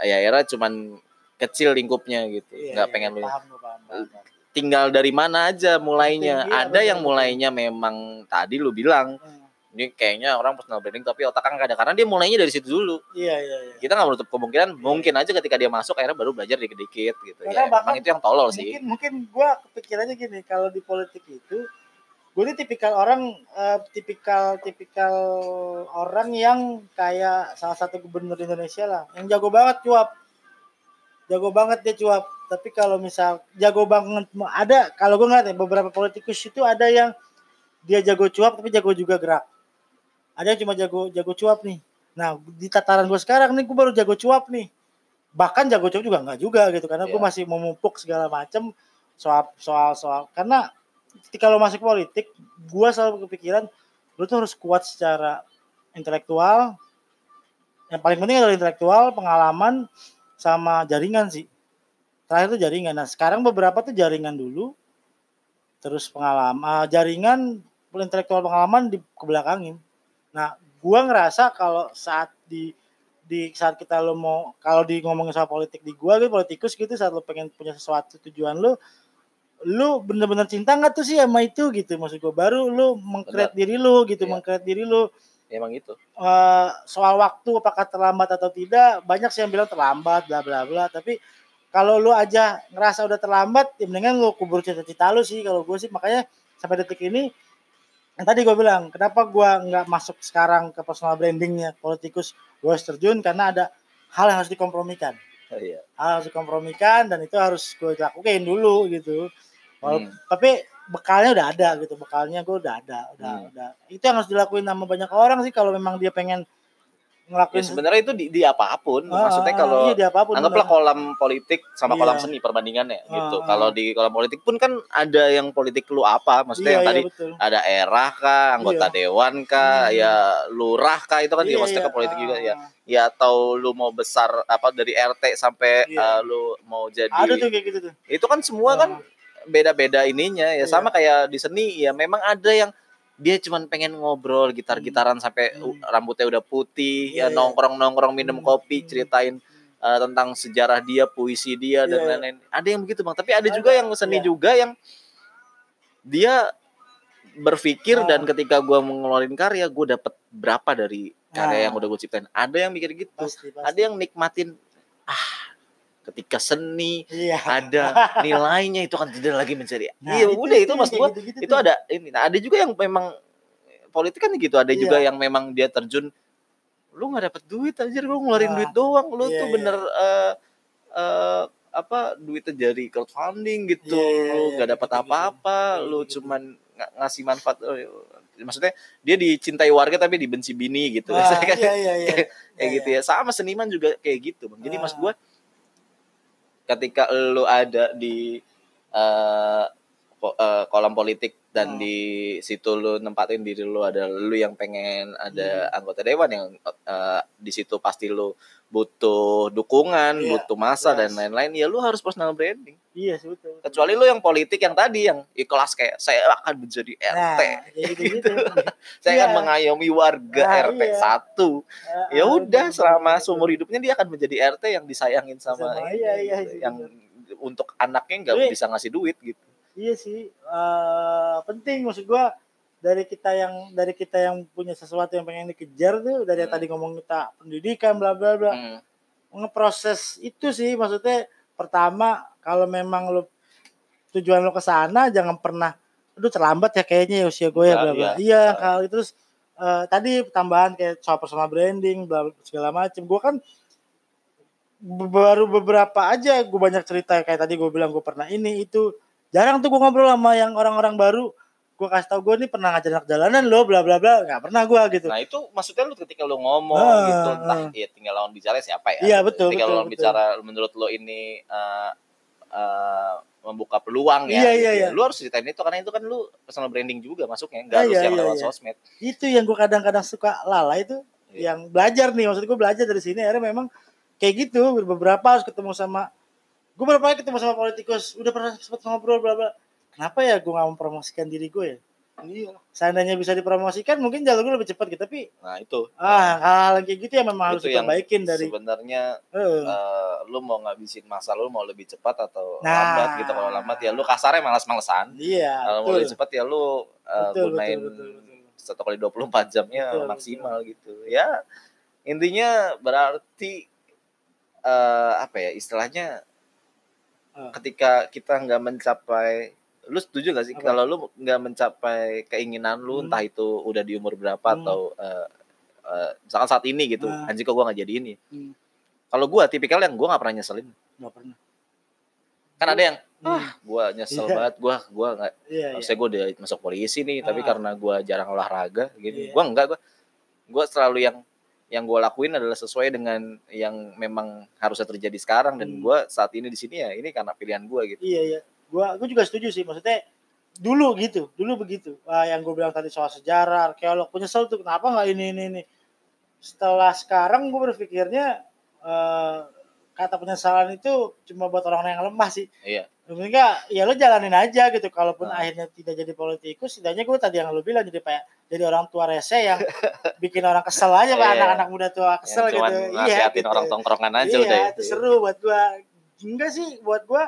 Eh, ya era cuman kecil lingkupnya gitu Iya, nggak iya, pengen lu paham, paham, paham, paham. tinggal dari mana aja mulainya iya, ada yang mulainya memang tadi lu bilang Heeh. ini kayaknya orang personal branding tapi otak kan nggak ada karena dia mulainya dari situ dulu Iya, iya, iya. kita nggak menutup kemungkinan mungkin aja ketika dia masuk akhirnya baru belajar dikit-dikit gitu Karena ya bahkan emang itu yang tolol sih Mungkin mungkin gua kepikirannya gini, kalau di politik itu gue ini tipikal orang eh, tipikal tipikal orang yang kayak salah satu gubernur Indonesia lah, yang jago banget cuap. Jago banget dia cuap. Tapi kalau misal jago banget ada kalau gue ngeliat ya beberapa politikus itu ada yang dia jago cuap tapi jago juga gerak. Ada yang cuma jago jago cuap nih. Nah di tataran gue sekarang nih gue baru jago cuap nih. Bahkan jago cuap juga enggak juga gitu karena gue Iya. masih memupuk segala macam soal soal soal karena ketika lo masuk politik gua selalu kepikiran lo tuh harus kuat secara intelektual. Yang paling penting adalah intelektual pengalaman sama jaringan sih. Terakhir tuh jaringan. Nah sekarang beberapa tuh jaringan dulu terus pengalaman ah, jaringan intelektual pengalaman di kebelakangin. Nah gua ngerasa kalau saat di di saat kita lo mau kalau di ngomongin soal politik di gua gitu politikus gitu saat lo pengen punya sesuatu tujuan lo lu bener-bener cinta nggak tuh sih sama itu gitu? Maksud gua baru lu mengkreat diri lu gitu Iya. mengkreat diri lu. Emang itu eh, soal waktu apakah terlambat atau tidak banyak sih yang bilang terlambat bla bla bla. Tapi kalau lu aja ngerasa udah terlambat ya mendingan lu kubur cita-cita lu sih kalau gue sih. Makanya sampai detik ini yang tadi gue bilang kenapa gue nggak masuk sekarang ke personal brandingnya politikus gue harus terjun? Karena ada hal yang harus dikompromikan. Oh, iya. Hal harus dikompromikan dan itu harus gue lakuin dulu gitu Wala- Hmm. tapi bekalnya udah ada gitu bekalnya gue udah ada udah Hmm. udah itu yang harus dilakuin sama banyak orang sih kalau memang dia pengen ya ngelakuin sebenarnya itu di, di apa pun Ah, maksudnya ah, kalau iya, di apa pun, anggaplah benar. kolam politik sama Iya. kolam seni perbandingannya gitu Ah, kalau ah. di kolam politik pun kan ada yang politik lu apa maksudnya iya, yang tadi iya, betul. ada erah kah anggota Iya. dewan kah Hmm. ya lurah kah itu kan Iya, juga maksudnya iya, ke politik ah, juga ya ah. ya atau lu mau besar apa dari RT sampai Iya. eh, lu mau jadi ada tuh kayak gitu tuh itu kan semua kan beda-beda ininya ya Iya. sama kayak di seni ya memang ada yang dia cuman pengen ngobrol gitar-gitaran sampai Hmm. rambutnya udah putih Iya, ya iya. nongkrong-nongkrong minum Hmm, kopi ceritain uh, tentang sejarah dia puisi dia dan Iya, iya. lain-lain ada yang begitu bang tapi ada Ada, juga yang seni iya. juga yang dia berpikir Ah. dan ketika gua mengeluarin karya gue dapet berapa dari karya Ah. yang udah gue ciptain ada yang mikir gitu pasti pasti ada yang nikmatin ah ketika seni iya ada nilainya itu kan tidak lagi mencari. Nah, iya udah itu mas gua gitu-gitu itu tuh. ada ini. Nah, ada juga yang memang politik kan gitu. Ada Iya. juga yang memang dia terjun lu nggak dapet duit anjir lu ngeluarin Nah, duit doang lu iya, tuh iya. bener eh eh, apa duitnya dari crowdfunding gitu Iya, iya, lu iya, nggak dapat gitu-gitu. apa-apa Iya, lu gitu. cuman ng- ngasih manfaat eh, maksudnya dia dicintai warga tapi dibenci bini gitu Wah, Saya kan iya iya iya kayak gitu ya sama seniman juga kayak gitu jadi mas gua ketika lu ada di eh, kolam politik dan Hmm. di situ lu nempatin diri lu ada lu yang pengen ada Hmm. anggota dewan yang eh, di situ pasti lu butuh dukungan Iya, butuh masa dan yes. lain-lain ya lu harus personal branding iya sih betul kecuali lu yang politik yang tadi yang ikhlas kayak saya akan menjadi RT nah gitu gitu saya iya. akan mengayomi warga Nah, RT iya. satu ya Ah, udah selama betul, seumur hidupnya dia akan menjadi RT yang disayangin sama, Sama, iya, iya, gitu. iya, yang untuk anaknya nggak bisa ngasih duit gitu Iya sih, eh, penting maksud gua dari kita yang dari kita yang punya sesuatu yang pengen dikejar tuh dari Hmm. tadi ngomong kita pendidikan bla bla bla Hmm. ngeproses itu sih maksudnya pertama kalau memang lu tujuan lo ke sana jangan pernah aduh terlambat ya kayaknya ya usia gue ya bla bla iya. iya kalau itu terus eh, tadi tambahan kayak soal personal branding bla bla, segala macem gue kan baru beberapa aja gue banyak cerita kayak tadi gue bilang gue pernah ini itu jarang tuh gue ngobrol sama yang orang-orang baru gue kasih tau gue nih pernah ngajar anak jalanan lo bla bla bla nggak pernah gue gitu nah itu maksudnya lu ketika lu ngomong Ah, gitu entah ah. ya tinggal lawan bicara siapa ya Iya, betul, tinggal betul, lawan betul. bicara menurut lu ini eh, eh, membuka peluang ya Iya, gitu iya, ya. iya. lu harus ceritain itu karena itu kan lu personal branding juga masuknya nggak Ah, harus iya, yang iya, lewat iya. sosmed itu yang gue kadang-kadang suka lalai itu Iya. yang belajar nih maksud gue belajar dari sini akhirnya memang kayak gitu beberapa harus ketemu sama gue beberapa kali ketemu sama politikus udah pernah sempat ngobrol bla bla. Kenapa ya gue nggak mempromosikan diri gue ya? Iya. Seandainya bisa dipromosikan mungkin jalur gue lebih cepat gitu tapi nah itu. Ah hal yang kayak gitu ya memang harus itu yang diperbaikin dari sebenarnya eh, eh, lu mau ngabisin masa lu mau lebih cepat atau Nah. lambat gitu kalau lambat ya lu kasarnya malas-malesan. Iya kalau mau betul. lebih cepat ya lu eh, Betul, gunain betul, betul, betul. satu kali 24 jamnya Betul, maksimal gitu. Ya intinya berarti eh, apa ya istilahnya Ah. ketika kita nggak mencapai lu setuju gak sih Apa? kalau lu nggak mencapai keinginan lu Hmm. entah itu udah di umur berapa Hmm. atau eh, eh, misalkan saat ini gitu Ah. anjing kok gua nggak jadi ini Hmm. kalau gua tipikal yang gua nggak pernah nyeselin nggak pernah kan ada yang Hmm. ah gua nyesel Iya. banget gua gua nggak iya iya saya gue udah masuk polisi nih tapi Ah. karena gua jarang olahraga gini Iya. gua enggak gua gua selalu yang yang gue lakuin adalah sesuai dengan yang memang harusnya terjadi sekarang. Dan Hmm. gua saat ini di sini ya ini karena pilihan gua gitu. Iya iya. Gua gua juga setuju sih. Maksudnya dulu gitu dulu begitu. Wah, yang gue bilang tadi soal sejarah arkeolog punya nyesel tuh kenapa nggak ini ini ini? Setelah sekarang gue berpikirnya eh, kata penyesalan itu cuma buat orang yang lemah sih. Iya. Sebenarnya ya lo jalanin aja gitu. Kalaupun Nah. akhirnya tidak jadi politikus, setidaknya gue tadi yang lo bilang jadi kayak jadi orang tua rese yang bikin orang kesel aja, Pak. Iya. anak-anak muda tua kesel Yang cuman gitu. nasihatin gitu. orang tongkrongan aja iya, udah ya. itu seru buat gue. Enggak sih, buat gue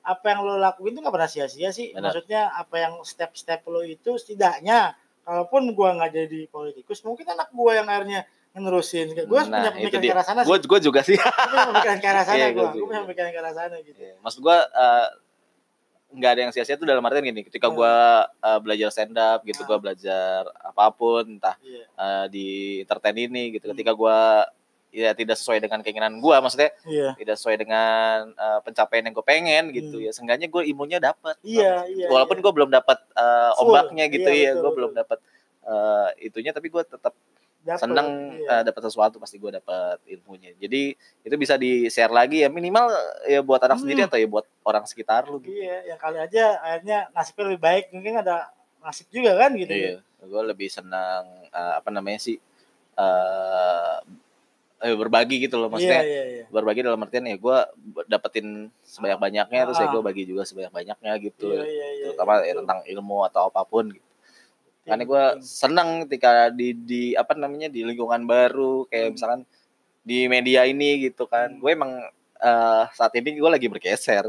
apa yang lo lakuin tuh gak pernah sia-sia sih. Benar. Maksudnya apa yang step-step lo itu setidaknya kalaupun gue nggak jadi politikus, mungkin anak gue yang akhirnya nerusin. Gue punya Nah, itu pemikiran ke arah sana sih. Gue gue juga sih. Punya pemikiran ke arah sana Iya, gue. Gue punya pemikiran ke arah sana gitu. Iya. Maksud gue eh, nggak ada yang sia-sia tuh dalam artian gini. Ketika Hmm. gue eh, belajar stand up gitu, gue Hmm. belajar apa pun, entah Iya. eh, di entertain ini gitu. Hmm. Ketika gue ya tidak sesuai dengan keinginan gue, maksudnya Iya. tidak sesuai dengan eh, pencapaian yang gue pengen gitu Hmm. ya. Seenggaknya gue ilmunya dapat. Iya, iya. Walaupun iya. gue belum dapat eh, Full. ombaknya gitu Iya, ya, gue belum dapat eh, itunya, tapi gue tetap Dapet, seneng iya. eh, dapat sesuatu pasti gue dapat ilmunya jadi itu bisa di share lagi ya minimal ya buat anak Hmm. sendiri atau ya buat orang sekitar lu gitu Iya, yang kali aja akhirnya nasibnya lebih baik. Mungkin ada nasib juga kan gitu. iya gue lebih senang eh, apa namanya sih eh eh, berbagi gitu loh Iya, maksudnya iya, iya. berbagi dalam artian ya gue dapetin sebanyak banyaknya terus ya Ah. gue bagi juga sebanyak banyaknya gitu Iya, iya, iya. terutama ya Betul. tentang ilmu atau apa pun gitu karena gue penting. seneng ketika di di apa namanya di lingkungan baru kayak Hmm. misalkan di media ini gitu kan Hmm. gue emang eh, saat ini gue lagi bergeser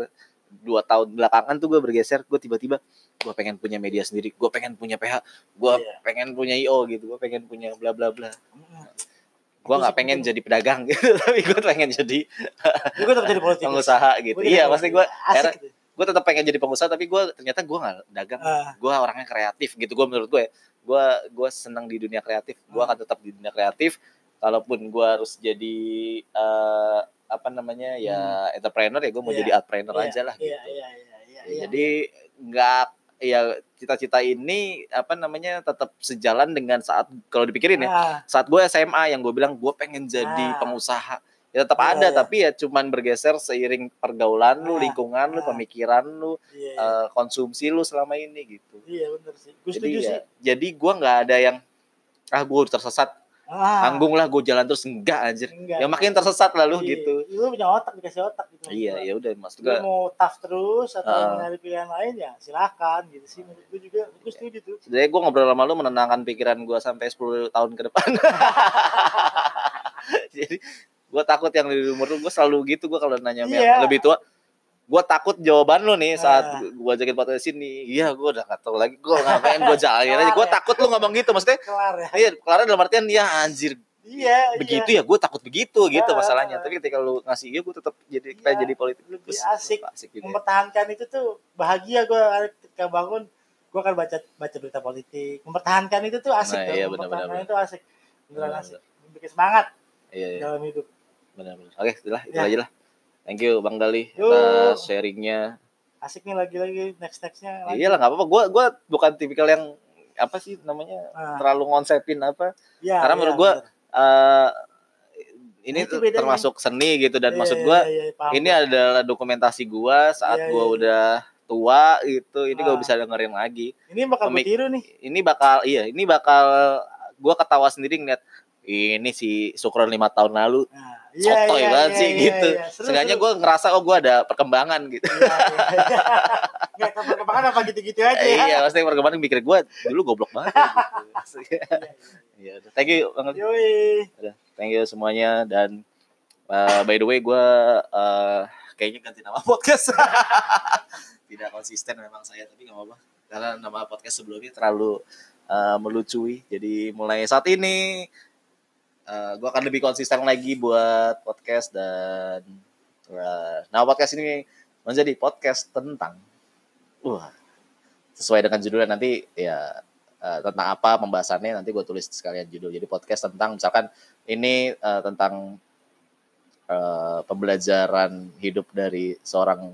dua tahun belakangan tuh gue bergeser gue tiba-tiba gue pengen punya media sendiri gue pengen punya PH gue Iya. pengen punya IO gitu gue pengen punya bla bla bla Mm. gue nggak sih pengen jadi pedagang gitu tapi gue pengen jadi gue tetap jadi politikus. pengusaha gitu iya pasti gue gitu. Gue tetap pengen jadi pengusaha tapi gue ternyata gue nggak dagang Ah. gue orangnya kreatif gitu gue menurut gue gue gue senang di dunia kreatif gue Hmm. akan tetap di dunia kreatif kalaupun gue harus jadi eh, apa namanya ya entrepreneur ya gue mau Hmm. Iya. jadi entrepreneur Iya, aja lah Iya, gitu iya, iya, iya, Ya, iya. jadi nggak ya cita-cita ini apa namanya tetap sejalan dengan saat kalau dipikirin ya Ah, saat gue SMA yang gue bilang gue pengen jadi Ah. pengusaha ya tetap Iya, ada iya. tapi ya cuman bergeser seiring pergaulan lu Ah, lingkungan lu ah. pemikiran lu iya, iya. eh, konsumsi lu selama ini gitu Iya, bener sih. Gue jadi ya, sih. jadi gue nggak ada yang ah gue tersesat Ah, tanggung lah gue jalan terus enggak anjir enggak. ya makin tersesat lah lu Iya. gitu Lu punya otak, dikasih otak gitu. iya ya udah maksud Lu mau tough terus atau Ah. nyari pilihan lain ya silakan gitu sih. Menurut gue juga, gue setuju tuh. jadi gue ngobrol sama lu menenangkan pikiran gue sampai 10 tahun ke depan jadi gue takut yang di umur lu gue selalu gitu gue kalau nanya sama yang Iya. lebih tua gue takut jawaban lu nih saat Ah. gue ajakin podcast sini iya gue udah gak tahu lagi gue ngapain gue jalanin aja gue ya. takut lu ngomong gitu maksudnya Kelar ya. iya kelar dalam artian ya anjir Iya, begitu ya gue takut begitu gitu Ah, masalahnya ah. tapi ketika lu ngasih iya gue tetap jadi Iya, pengen jadi politik lebih Terus, asik. asik gitu ya. mempertahankan itu tuh bahagia gue ketika bangun gue akan baca baca berita politik mempertahankan itu tuh asik Nah, tuh iya, mempertahankan itu asik beneran Benar, asik bikin semangat iya iya dalam hidup benar-benar oke itulah itu Ya. aja lah thank you bang Dali Yo. atas sharingnya asik nih lagi-lagi next nextnya lagi. iya lah nggak apa-apa gue gue bukan tipikal yang apa sih namanya Ah. terlalu ngonsepin apa ya, karena iya, menurut gua, bener. eh ini Nah, itu termasuk seni gitu dan Iya, maksud iya, gue iya, iya, paham ini gua. adalah dokumentasi gua saat Iya, gua iya. udah tua gitu ini gua Ah. bisa dengerin lagi ini bakal gue komik. tiru nih ini bakal iya ini bakal gua ketawa sendiri ngeliat ini si Sukron lima tahun lalu nah, sotoy banget sih gitu Seru, seenggaknya seru. gue ngerasa oh gua ada perkembangan gitu Iya, iya. nggak tahu perkembangan apa gitu-gitu aja ya iya pasti perkembangan mikir gua dulu goblok banget gitu. iya thank you banget Yoi. Thank you semuanya dan uh, by the way gue uh, kayaknya ganti nama podcast. Tidak konsisten memang saya tapi nggak apa-apa karena nama podcast sebelumnya terlalu uh, melucui. Jadi mulai saat ini uh, gue akan lebih konsisten lagi buat podcast dan uh, nama podcast ini menjadi podcast tentang wah sesuai dengan judulnya. Nanti ya uh, tentang apa pembahasannya nanti gue tulis sekalian judul. Jadi podcast tentang misalkan ini uh, tentang uh, pembelajaran hidup dari seorang